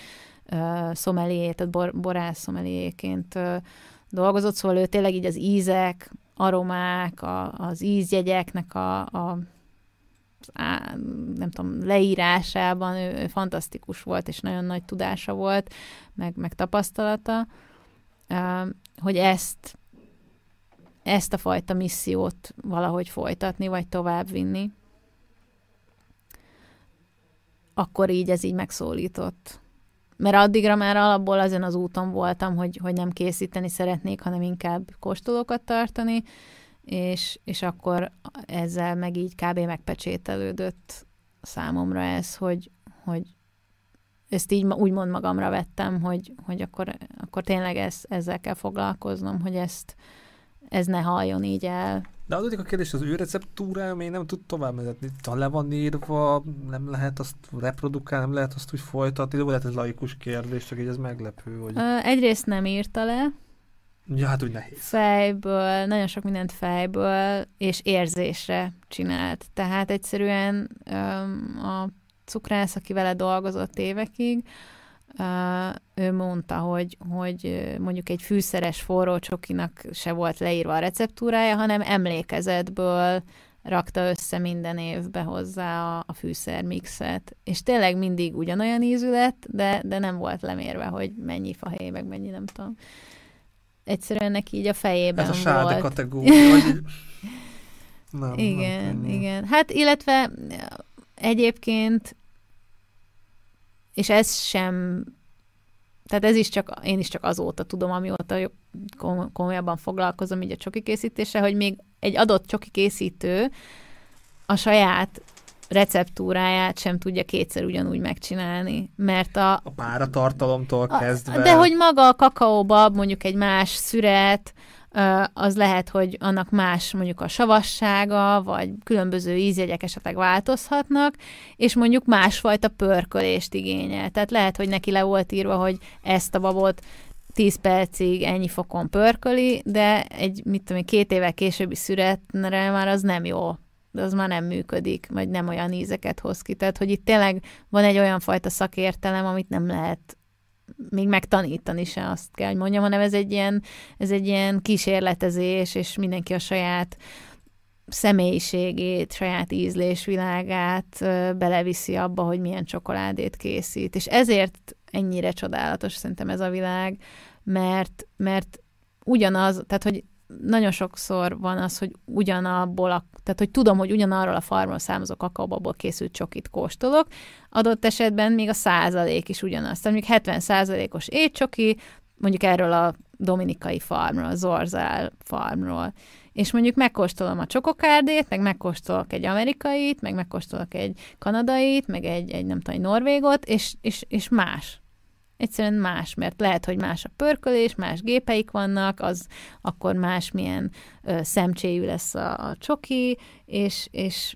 uh, szomelié, tehát bor, borász szomeliéként uh, dolgozott, szóval ő tényleg így az ízek, aromák, a, az ízjegyeknek a, a á, nem tudom, leírásában ő, ő fantasztikus volt, és nagyon nagy tudása volt, meg, meg tapasztalata, hogy ezt ezt a fajta missziót valahogy folytatni, vagy továbbvinni, akkor így ez így megszólított. Mert addigra már alapból azon az úton voltam, hogy, hogy nem készíteni szeretnék, hanem inkább kóstolókat tartani, és, és akkor ezzel meg így kb. megpecsételődött számomra ez, hogy, hogy ezt így úgymond magamra vettem, hogy, hogy akkor, akkor tényleg ez, ezzel kell foglalkoznom, hogy ezt, ez ne halljon így el. De adódik a kérdés, az ő receptúrája még nem tud tovább vezetni. Ha le van írva, nem lehet azt reprodukálni, nem lehet azt úgy folytatni, de lehet ez laikus kérdés, csak így ez meglepő. Hogy... Egyrészt nem írta le, Ja, hát úgy nehéz. Fejből, nagyon sok mindent fejből és érzésre csinált. Tehát egyszerűen a cukrász, aki vele dolgozott évekig, ő mondta, hogy, hogy mondjuk egy fűszeres forró csokinak se volt leírva a receptúrája, hanem emlékezetből rakta össze minden évbe hozzá a, a fűszermixet. És tényleg mindig ugyanolyan ízű lett, de, de nem volt lemérve, hogy mennyi fahéj, meg mennyi nem tudom egyszerűen neki így a fejében Ez a sáde volt. kategória. Vagy... nem, igen, nem igen. Hát illetve egyébként, és ez sem, tehát ez is csak, én is csak azóta tudom, amióta komolyabban foglalkozom így a csoki készítése, hogy még egy adott csoki készítő a saját receptúráját sem tudja kétszer ugyanúgy megcsinálni, mert a... A páratartalomtól a, kezdve... De hogy maga a kakaóbab, mondjuk egy más szüret, az lehet, hogy annak más mondjuk a savassága, vagy különböző ízjegyek esetleg változhatnak, és mondjuk másfajta pörkölést igényel. Tehát lehet, hogy neki le volt írva, hogy ezt a babot 10 percig ennyi fokon pörköli, de egy, mit tudom, két évvel későbbi szüretre már az nem jó de az már nem működik, vagy nem olyan ízeket hoz ki. Tehát, hogy itt tényleg van egy olyan fajta szakértelem, amit nem lehet még megtanítani se azt kell, hogy mondjam, hanem ez egy ilyen, ez egy ilyen kísérletezés, és mindenki a saját személyiségét, saját ízlésvilágát beleviszi abba, hogy milyen csokoládét készít. És ezért ennyire csodálatos szerintem ez a világ, mert, mert ugyanaz, tehát hogy nagyon sokszor van az, hogy ugyanabból, a, tehát hogy tudom, hogy ugyanarról a farmról származó kakaóból készült csokit kóstolok, adott esetben még a százalék is ugyanaz. Tehát mondjuk 70 százalékos étcsoki, mondjuk erről a dominikai farmról, a Zorzál farmról. És mondjuk megkóstolom a csokokárdét, meg megkóstolok egy amerikait, meg megkóstolok egy kanadait, meg egy, egy nem tudom, egy norvégot, és, és, és más egyszerűen más, mert lehet, hogy más a pörkölés, más gépeik vannak, az akkor más milyen ö, szemcséjű lesz a, a csoki, és, és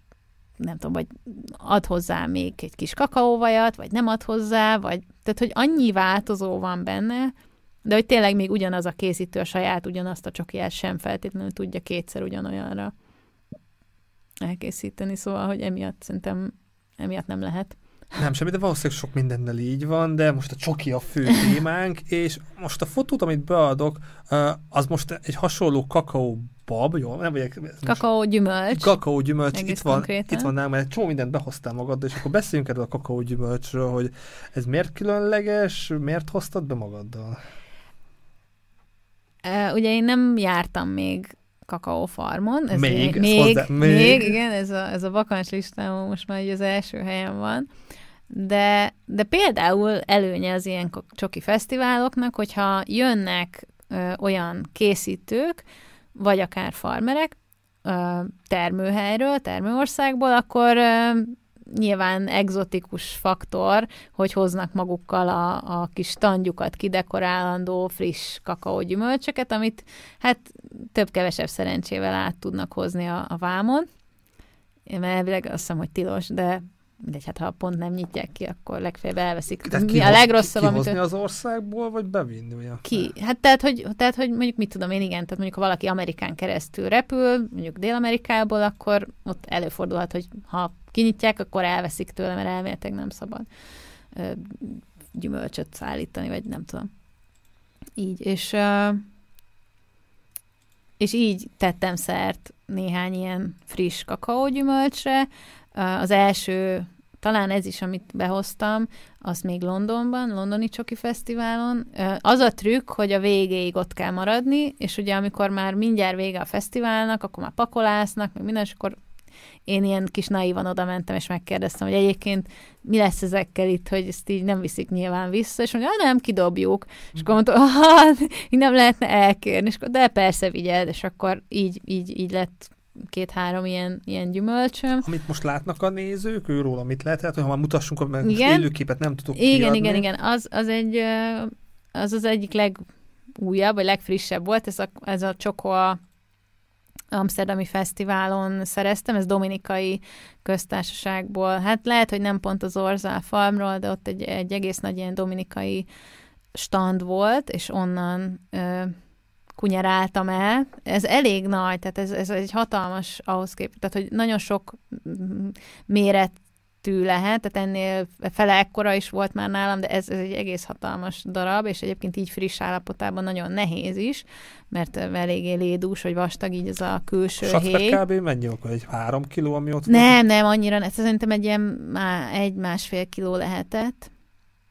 nem tudom, vagy ad hozzá még egy kis kakaóvajat, vagy nem ad hozzá, vagy tehát, hogy annyi változó van benne, de hogy tényleg még ugyanaz a készítő a saját ugyanazt a csokiját sem feltétlenül tudja kétszer ugyanolyanra elkészíteni, szóval, hogy emiatt szerintem emiatt nem lehet. Nem semmi, de valószínűleg sok mindennel így van, de most a csoki a fő témánk, és most a fotót, amit beadok, az most egy hasonló kakaó bab, jó? Nem vagyok, kakaó gyümölcs. Kakaó gyümölcs, itt van, itt van nálam, mert csomó mindent behoztál magad, és akkor beszéljünk erről a kakaó gyümölcsről, hogy ez miért különleges, miért hoztad be magaddal? Uh, ugye én nem jártam még kakaófarmon. Ez még, még, hozzá, még, még, igen, ez a, ez a vakancs listámon most már az első helyen van. De, de például előnye az ilyen csoki fesztiváloknak, hogyha jönnek ö, olyan készítők, vagy akár farmerek ö, termőhelyről, termőországból, akkor ö, nyilván egzotikus faktor, hogy hoznak magukkal a, a kis tandjukat kidekorálandó friss kakaógyümölcsöket, amit hát több-kevesebb szerencsével át tudnak hozni a, a vámon. Én elvileg azt hiszem, hogy tilos, de mindegy, hát ha pont nem nyitják ki, akkor legfeljebb elveszik. Tehát Mi a legrosszabb, ki, amit... az országból, vagy bevinni? Ugye? Ki? Hát tehát hogy, tehát, hogy mondjuk mit tudom én, igen, tehát mondjuk ha valaki Amerikán keresztül repül, mondjuk Dél-Amerikából, akkor ott előfordulhat, hogy ha kinyitják, akkor elveszik tőle, mert elméletileg nem szabad ö, gyümölcsöt szállítani, vagy nem tudom. Így, és ö, és így tettem szert néhány ilyen friss kakaógyümölcsre. Az első, talán ez is, amit behoztam, az még Londonban, Londoni Csoki Fesztiválon. Az a trükk, hogy a végéig ott kell maradni, és ugye amikor már mindjárt vége a fesztiválnak, akkor már pakolásznak, meg minden, és akkor én ilyen kis naívan oda mentem, és megkérdeztem, hogy egyébként mi lesz ezekkel itt, hogy ezt így nem viszik nyilván vissza, és mondja, nem, kidobjuk. És akkor mondta, hát, így nem lehetne elkérni, és akkor, de persze vigyed, és akkor így, így, így lett két-három ilyen, ilyen gyümölcsöm. Amit most látnak a nézők, őról, amit lehet, hát, hogy ha már mutassunk, mert igen. élőképet nem tudok Igen, kiadni. igen, igen. Az, az egy, az az egyik legújabb, vagy legfrissebb volt, ez a, ez a csokoa Amsterdami Fesztiválon szereztem, ez Dominikai köztársaságból. Hát lehet, hogy nem pont az Orzál farmról, de ott egy, egy egész nagy ilyen dominikai stand volt, és onnan ö, kunyeráltam el. Ez elég nagy, tehát ez, ez egy hatalmas ahhoz képest, tehát hogy nagyon sok méret méretű lehet, tehát ennél fele ekkora is volt már nálam, de ez, ez egy egész hatalmas darab, és egyébként így friss állapotában nagyon nehéz is, mert eléggé lédús, vagy vastag így ez a külső Satver héj. kb. mennyi akkor? Egy három kiló, ami ott Nem, van? nem, annyira, ez szerintem egy ilyen má, egy-másfél kiló lehetett.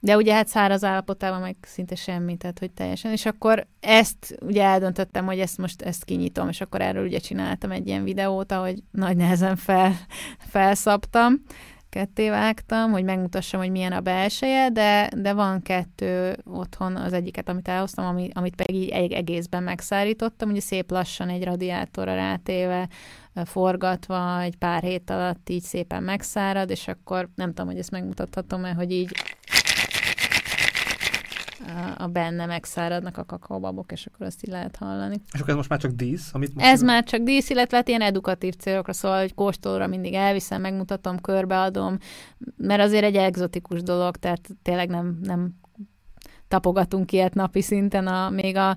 De ugye hát száraz állapotában meg szinte semmi, tehát hogy teljesen. És akkor ezt ugye eldöntöttem, hogy ezt most ezt kinyitom, és akkor erről ugye csináltam egy ilyen videót, ahogy nagy nehezen fel, felszaptam ketté vágtam, hogy megmutassam, hogy milyen a belseje, de, de van kettő otthon, az egyiket, amit elhoztam, ami, amit pedig így egészben megszárítottam, ugye szép lassan egy radiátorra rátéve, forgatva, egy pár hét alatt így szépen megszárad, és akkor nem tudom, hogy ezt megmutathatom-e, hogy így a benne megszáradnak a kakaóbabok, és akkor azt így lehet hallani. És akkor ez most már csak dísz? Amit most ez már csak dísz, illetve hát ilyen edukatív célokra, szóval, hogy kóstolóra mindig elviszem, megmutatom, körbeadom, mert azért egy egzotikus dolog, tehát tényleg nem, nem tapogatunk ilyet napi szinten, a, még a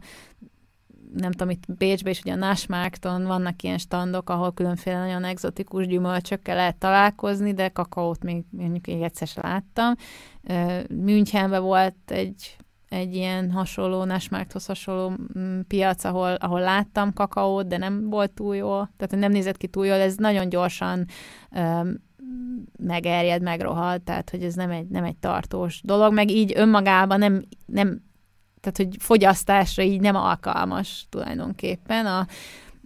nem tudom, itt Bécsben is ugye a Nashmarkton vannak ilyen standok, ahol különféle nagyon egzotikus gyümölcsökkel lehet találkozni, de kakaót még mondjuk még egyszer sem láttam. Münchenben volt egy, egy ilyen hasonló, Nashmarkthoz hasonló mm, piac, ahol, ahol láttam kakaót, de nem volt túl jó, tehát nem nézett ki túl jól, ez nagyon gyorsan um, megerjed, megrohad, tehát hogy ez nem egy, nem egy tartós dolog, meg így önmagában nem, nem tehát hogy fogyasztásra így nem alkalmas tulajdonképpen. A,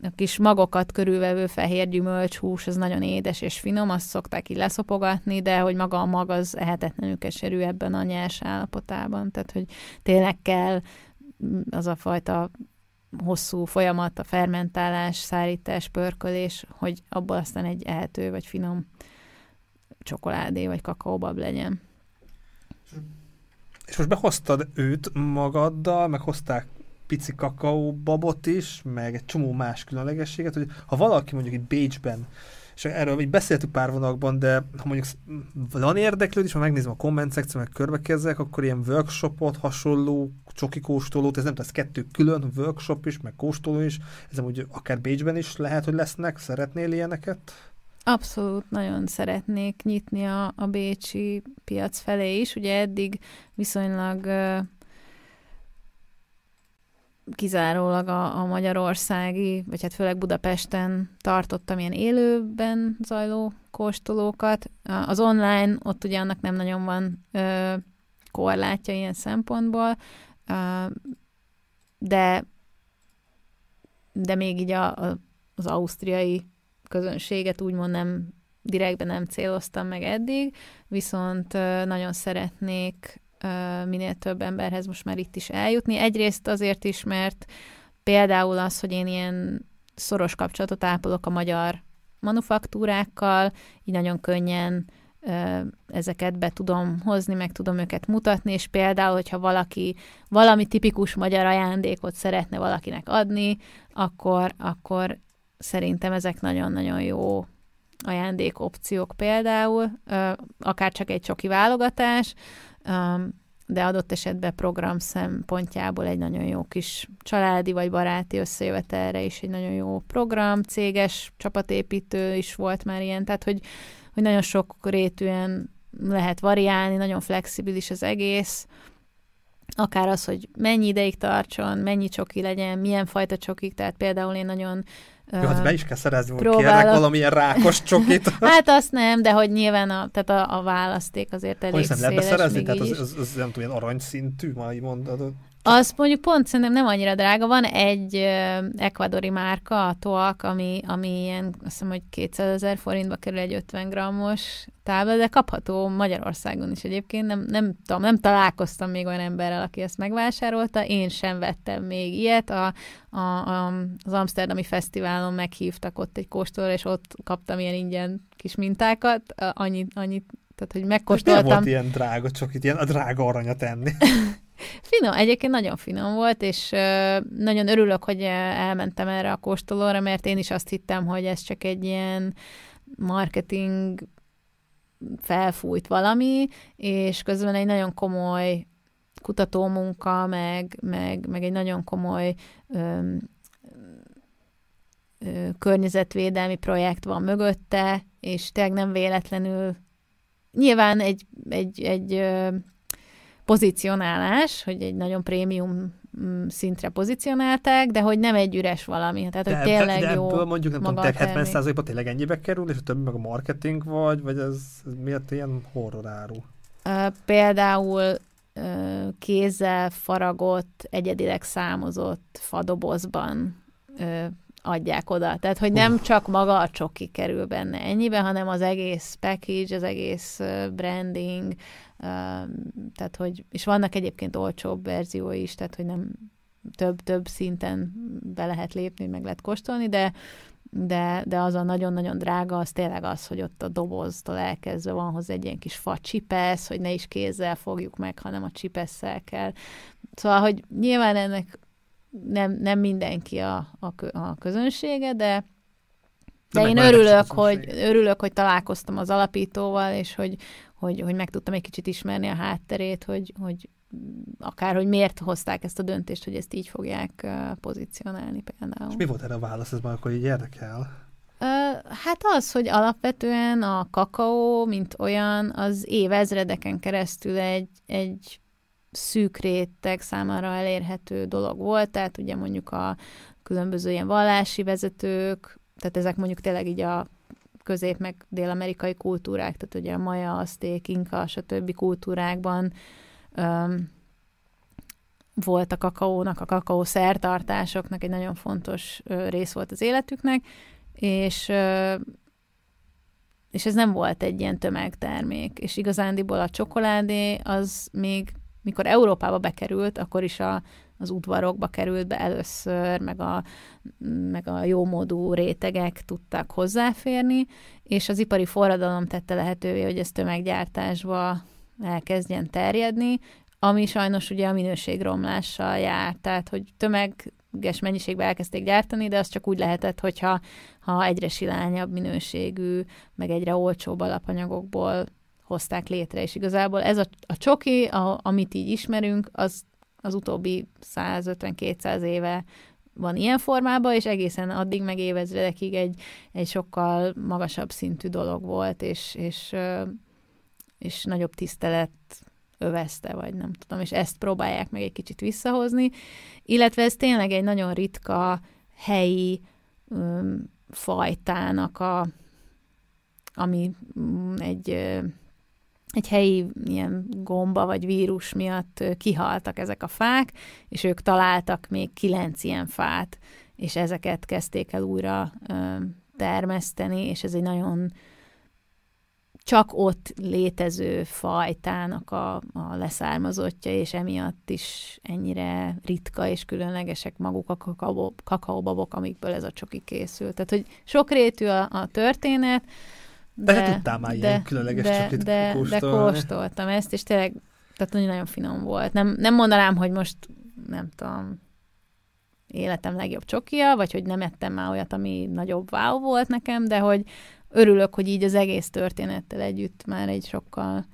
a kis magokat körülvevő fehér gyümölcs hús, az nagyon édes és finom, azt szokták így leszopogatni, de hogy maga a mag az ehetetlenül keserű ebben a nyers állapotában. Tehát, hogy tényleg kell az a fajta hosszú folyamat, a fermentálás, szárítás, pörkölés, hogy abból aztán egy ehető vagy finom csokoládé vagy kakaóbab legyen. És most behoztad őt magaddal, meg hozták pici kakaóbabot is, meg egy csomó más különlegességet, hogy ha valaki mondjuk itt Bécsben, és erről így beszéltük pár vonalakban, de ha mondjuk van érdeklődés, ha megnézem a komment szekció, meg körbekezzek, akkor ilyen workshopot, hasonló csoki kóstolót, ez nem ez kettő külön workshop is, meg kóstoló is, ez úgy akár Bécsben is lehet, hogy lesznek, szeretnél ilyeneket? Abszolút nagyon szeretnék nyitni a, a bécsi piac felé is. Ugye eddig viszonylag uh, kizárólag a, a magyarországi, vagy hát főleg Budapesten tartottam ilyen élőben zajló kóstolókat. Az online, ott ugye annak nem nagyon van uh, korlátja ilyen szempontból, uh, de de még így a, a, az ausztriai közönséget úgymond nem direktben nem céloztam meg eddig, viszont nagyon szeretnék minél több emberhez most már itt is eljutni. Egyrészt azért is, mert például az, hogy én ilyen szoros kapcsolatot ápolok a magyar manufaktúrákkal, így nagyon könnyen ezeket be tudom hozni, meg tudom őket mutatni, és például, hogyha valaki valami tipikus magyar ajándékot szeretne valakinek adni, akkor, akkor szerintem ezek nagyon-nagyon jó ajándékopciók például, akár csak egy csoki válogatás, de adott esetben program szempontjából egy nagyon jó kis családi vagy baráti összejövetelre is egy nagyon jó program, céges csapatépítő is volt már ilyen, tehát hogy, hogy nagyon sok rétűen lehet variálni, nagyon flexibilis az egész, akár az, hogy mennyi ideig tartson, mennyi csoki legyen, milyen fajta csokik, tehát például én nagyon jó, hát be is kell szerezni, hogy kérnek valamilyen rákos csokit. hát azt nem, de hogy nyilván a, tehát a, a választék azért elég hogy széles. Hogy nem Tehát az, az, az, nem tudom, ilyen aranyszintű, így mondod. Az mondjuk pont szerintem nem annyira drága. Van egy uh, ekvadori márka, a Toak, ami, ami ilyen, azt hiszem, hogy 200 ezer forintba kerül egy 50 grammos tábla, de kapható Magyarországon is egyébként. Nem, nem tudom, nem találkoztam még olyan emberrel, aki ezt megvásárolta. Én sem vettem még ilyet. A, a, a, az Amsterdami Fesztiválon meghívtak ott egy kóstolóra, és ott kaptam ilyen ingyen kis mintákat. Annyit, annyit tehát, hogy megkóstoltam. Nem volt ilyen drága, csak itt ilyen a drága aranyat enni. Finom, egyébként nagyon finom volt, és nagyon örülök, hogy elmentem erre a kóstolóra, mert én is azt hittem, hogy ez csak egy ilyen marketing felfújt valami, és közben egy nagyon komoly kutatómunka, meg, meg, meg egy nagyon komoly ö, ö, környezetvédelmi projekt van mögötte, és tényleg nem véletlenül nyilván egy, egy, egy ö, pozicionálás, hogy egy nagyon prémium mm, szintre pozícionálták, de hogy nem egy üres valami. Tehát, de, hogy tényleg de, de jó ebből mondjuk nem tudom, 70%-ban tényleg ennyibe kerül, és a többi meg a marketing vagy, vagy ez, ez miért ilyen horror áru? Uh, például uh, kézzel faragott, egyedileg számozott fadobozban uh, adják oda. Tehát, hogy nem csak maga a csoki kerül benne ennyibe, hanem az egész package, az egész branding, tehát, hogy, és vannak egyébként olcsóbb verziói is, tehát, hogy nem több-több szinten be lehet lépni, meg lehet kóstolni, de, de, de az a nagyon-nagyon drága, az tényleg az, hogy ott a doboztól elkezdve van hozzá egy ilyen kis fa csipesz, hogy ne is kézzel fogjuk meg, hanem a csipesszel kell. Szóval, hogy nyilván ennek nem, nem mindenki a, a, a közönsége, de de, de én örülök, hogy, örülök, hogy találkoztam az alapítóval, és hogy, hogy, hogy meg tudtam egy kicsit ismerni a hátterét, hogy, hogy akár, hogy miért hozták ezt a döntést, hogy ezt így fogják pozícionálni például. És mi volt erre a válasz, ez már akkor így érdekel? Hát az, hogy alapvetően a kakaó, mint olyan, az évezredeken keresztül egy, egy szűk réteg számára elérhető dolog volt, tehát ugye mondjuk a különböző ilyen vallási vezetők, tehát ezek mondjuk tényleg így a közép- meg dél-amerikai kultúrák, tehát ugye a maja, azték, inka, stb. kultúrákban um, volt a kakaónak, a kakaó szertartásoknak egy nagyon fontos ö, rész volt az életüknek, és ö, és ez nem volt egy ilyen tömegtermék, és igazándiból a csokoládé az még, mikor Európába bekerült, akkor is a, az udvarokba került be először, meg a, meg a jómódú rétegek tudtak hozzáférni, és az ipari forradalom tette lehetővé, hogy ez tömeggyártásba elkezdjen terjedni, ami sajnos ugye a minőségromlással jár, tehát hogy tömeges mennyiségben elkezdték gyártani, de az csak úgy lehetett, hogyha ha egyre silányabb minőségű, meg egyre olcsóbb alapanyagokból hozták létre, és igazából ez a, a csoki, a, amit így ismerünk, az az utóbbi 150-200 éve van ilyen formában, és egészen addig meg évezredekig egy, egy sokkal magasabb szintű dolog volt, és, és, és nagyobb tisztelet övezte, vagy nem tudom, és ezt próbálják meg egy kicsit visszahozni, illetve ez tényleg egy nagyon ritka helyi um, fajtának a, ami um, egy egy helyi ilyen gomba vagy vírus miatt kihaltak ezek a fák, és ők találtak még kilenc ilyen fát, és ezeket kezdték el újra termeszteni, és ez egy nagyon csak ott létező fajtának a, a leszármazottja, és emiatt is ennyire ritka és különlegesek maguk a kakaó, kakaóbabok, amikből ez a csoki készült. Tehát, hogy sokrétű a, a történet, de, de tudtál már de, ilyen különleges de, csokit de, kóstolni. De kóstoltam ezt, és tényleg tehát nagyon-nagyon finom volt. Nem, nem mondanám, hogy most nem tudom, életem legjobb csokia, vagy hogy nem ettem már olyat, ami nagyobb wow volt nekem, de hogy örülök, hogy így az egész történettel együtt már egy sokkal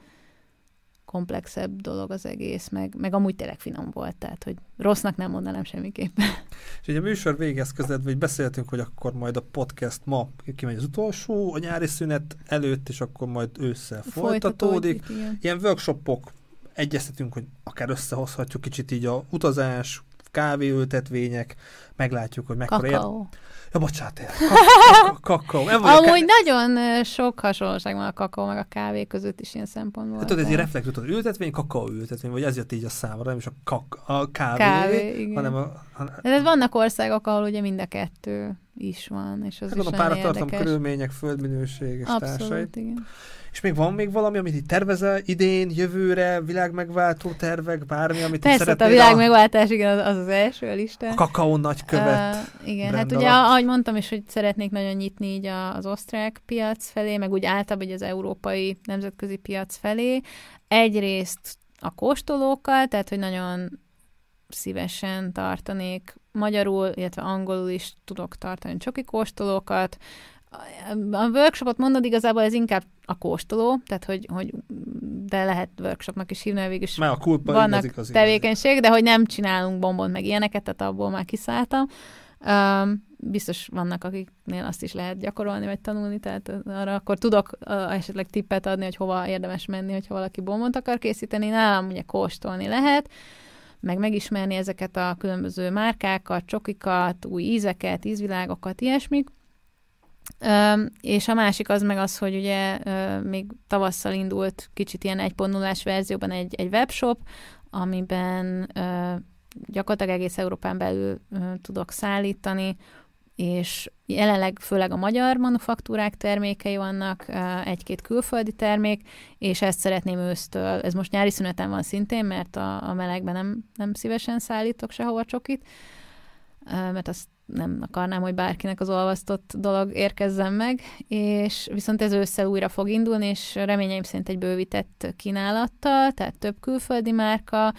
komplexebb dolog az egész, meg, meg amúgy tényleg finom volt, tehát hogy rossznak nem mondanám semmiképpen. És ugye a műsor végez között, vagy beszéltünk, hogy akkor majd a podcast ma kimegy az utolsó, a nyári szünet előtt, és akkor majd ősszel folytatódik. folytatódik Ilyen workshopok, egyeztetünk, hogy akár összehozhatjuk kicsit így a utazás, kávéültetvények, meglátjuk, hogy mekkora Kakaó. Ér... Ja, bocsánat, tényleg. Nem Amúgy ká... nagyon sok hasonlóság van a kakaó meg a kávé között is ilyen szempontból. Hát tudod, ez egy reflektor, ültetvény, kakaó ültetvény, vagy ez jött így a számra, nem is a, kak, a kávé, kávé igen. hanem a... hanem... De vannak országok, ahol ugye mind a kettő is van, és az hát is a páratartam körülmények, földminőség és Abszolút, társait. igen. És még van még valami, amit itt tervezel idén, jövőre, világmegváltó tervek, bármi, amit Persze, szeretnél? a világmegváltás, igen, az az első a listán. A kakaó nagykövet. Uh, igen, hát ugye, ahogy mondtam is, hogy szeretnék nagyon nyitni így az osztrák piac felé, meg úgy általában az európai nemzetközi piac felé. Egyrészt a kóstolókkal, tehát hogy nagyon szívesen tartanék magyarul, illetve angolul is tudok tartani csoki kóstolókat, a workshopot mondod, igazából ez inkább a kóstoló, tehát hogy, hogy de lehet workshopnak is hívni, végül is a kulpa vannak igazi, igazi. tevékenység, de hogy nem csinálunk bombont meg ilyeneket, tehát abból már kiszálltam. Um, biztos vannak, akiknél azt is lehet gyakorolni, vagy tanulni, tehát arra akkor tudok uh, esetleg tippet adni, hogy hova érdemes menni, hogyha valaki bombont akar készíteni. Nálam ugye kóstolni lehet, meg megismerni ezeket a különböző márkákat, csokikat, új ízeket, ízvilágokat, ilyesmik. És a másik az meg az, hogy ugye még tavasszal indult kicsit ilyen 1.0-ás verzióban egy, egy webshop, amiben gyakorlatilag egész Európán belül tudok szállítani, és jelenleg főleg a magyar manufaktúrák termékei vannak, egy-két külföldi termék, és ezt szeretném ősztől, ez most nyári szüneten van szintén, mert a, a melegben nem, nem szívesen szállítok sehova csokit, mert azt nem akarnám, hogy bárkinek az olvasztott dolog érkezzen meg, és viszont ez ősszel újra fog indulni, és reményeim szerint egy bővített kínálattal, tehát több külföldi márka,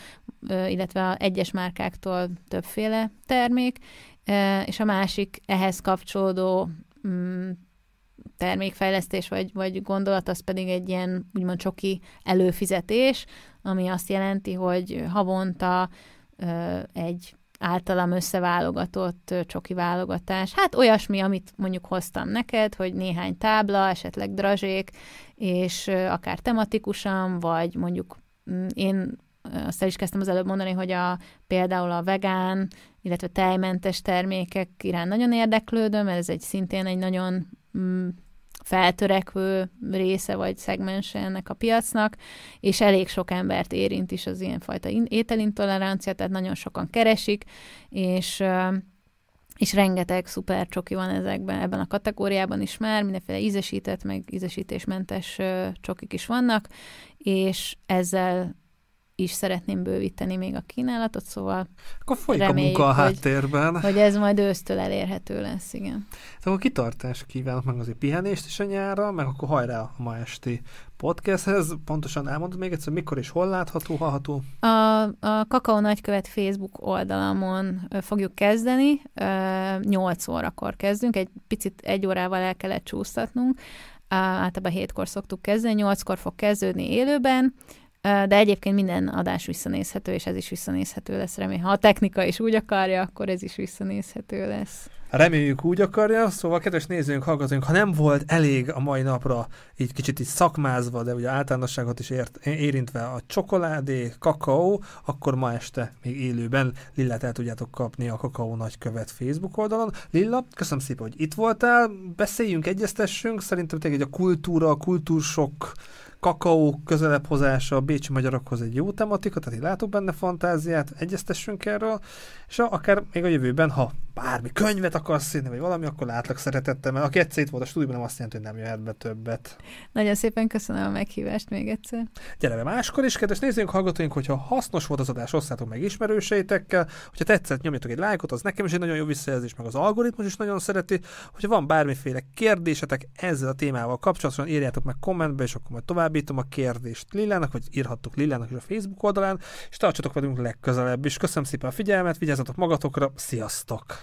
illetve egyes márkáktól többféle termék, és a másik ehhez kapcsolódó mm, termékfejlesztés vagy, vagy gondolat, az pedig egy ilyen úgymond csoki előfizetés, ami azt jelenti, hogy havonta egy általam összeválogatott csoki válogatás. Hát olyasmi, amit mondjuk hoztam neked, hogy néhány tábla, esetleg drazsék, és akár tematikusan, vagy mondjuk mm, én azt el is kezdtem az előbb mondani, hogy a, például a vegán, illetve tejmentes termékek iránt nagyon érdeklődöm, ez egy szintén egy nagyon mm, feltörekvő része vagy szegmense ennek a piacnak, és elég sok embert érint is az ilyenfajta ételintolerancia, tehát nagyon sokan keresik, és és rengeteg szuper csoki van ezekben, ebben a kategóriában is már, mindenféle ízesített, meg ízesítésmentes csokik is vannak, és ezzel is szeretném bővíteni még a kínálatot, szóval Akkor folyik reméljük, a munka a háttérben. Hogy, hogy ez majd ősztől elérhető lesz, igen. Szóval kitartást kívánok meg azért pihenést is a nyára, meg akkor hajrá a ma esti podcasthez. Pontosan elmondod még egyszer, mikor és hol látható, hallható? A, a Kakao Nagykövet Facebook oldalamon fogjuk kezdeni. 8 órakor kezdünk, egy picit egy órával el kellett csúsztatnunk. Általában hétkor szoktuk kezdeni, nyolckor fog kezdődni élőben, de egyébként minden adás visszanézhető, és ez is visszanézhető lesz, remélem. Ha a technika is úgy akarja, akkor ez is visszanézhető lesz. Reméljük úgy akarja, szóval kedves nézőink, hallgatóink, ha nem volt elég a mai napra így kicsit így szakmázva, de ugye általánosságot is ért, érintve a csokoládé, kakaó, akkor ma este még élőben Lillát el tudjátok kapni a Kakaó Nagykövet Facebook oldalon. Lilla, köszönöm szépen, hogy itt voltál, beszéljünk, egyeztessünk, szerintem tényleg a kultúra, a kultúrsok kakaó közelebb hozása a bécsi magyarokhoz egy jó tematika, tehát én látok benne fantáziát, egyeztessünk erről, és akár még a jövőben, ha bármi könyvet akarsz írni, vagy valami, akkor látlak szeretettel, mert aki egyszer itt volt a stúdióban, nem azt jelenti, hogy nem jöhet be többet. Nagyon szépen köszönöm a meghívást még egyszer. Gyere be máskor is, kedves nézzünk, hallgatóink, hogyha hasznos volt az adás, osszátok meg ismerőseitekkel, hogyha tetszett, nyomjatok egy lájkot, az nekem is egy nagyon jó visszajelzés, meg az algoritmus is nagyon szereti. Hogyha van bármiféle kérdésetek ezzel a témával kapcsolatban, írjátok meg kommentbe, és akkor majd továbbítom a kérdést Lillának, vagy írhattok Lillának is a Facebook oldalán, és tartsatok velünk legközelebb is. Köszönöm szépen a figyelmet, vigyázzatok magatokra, sziasztok!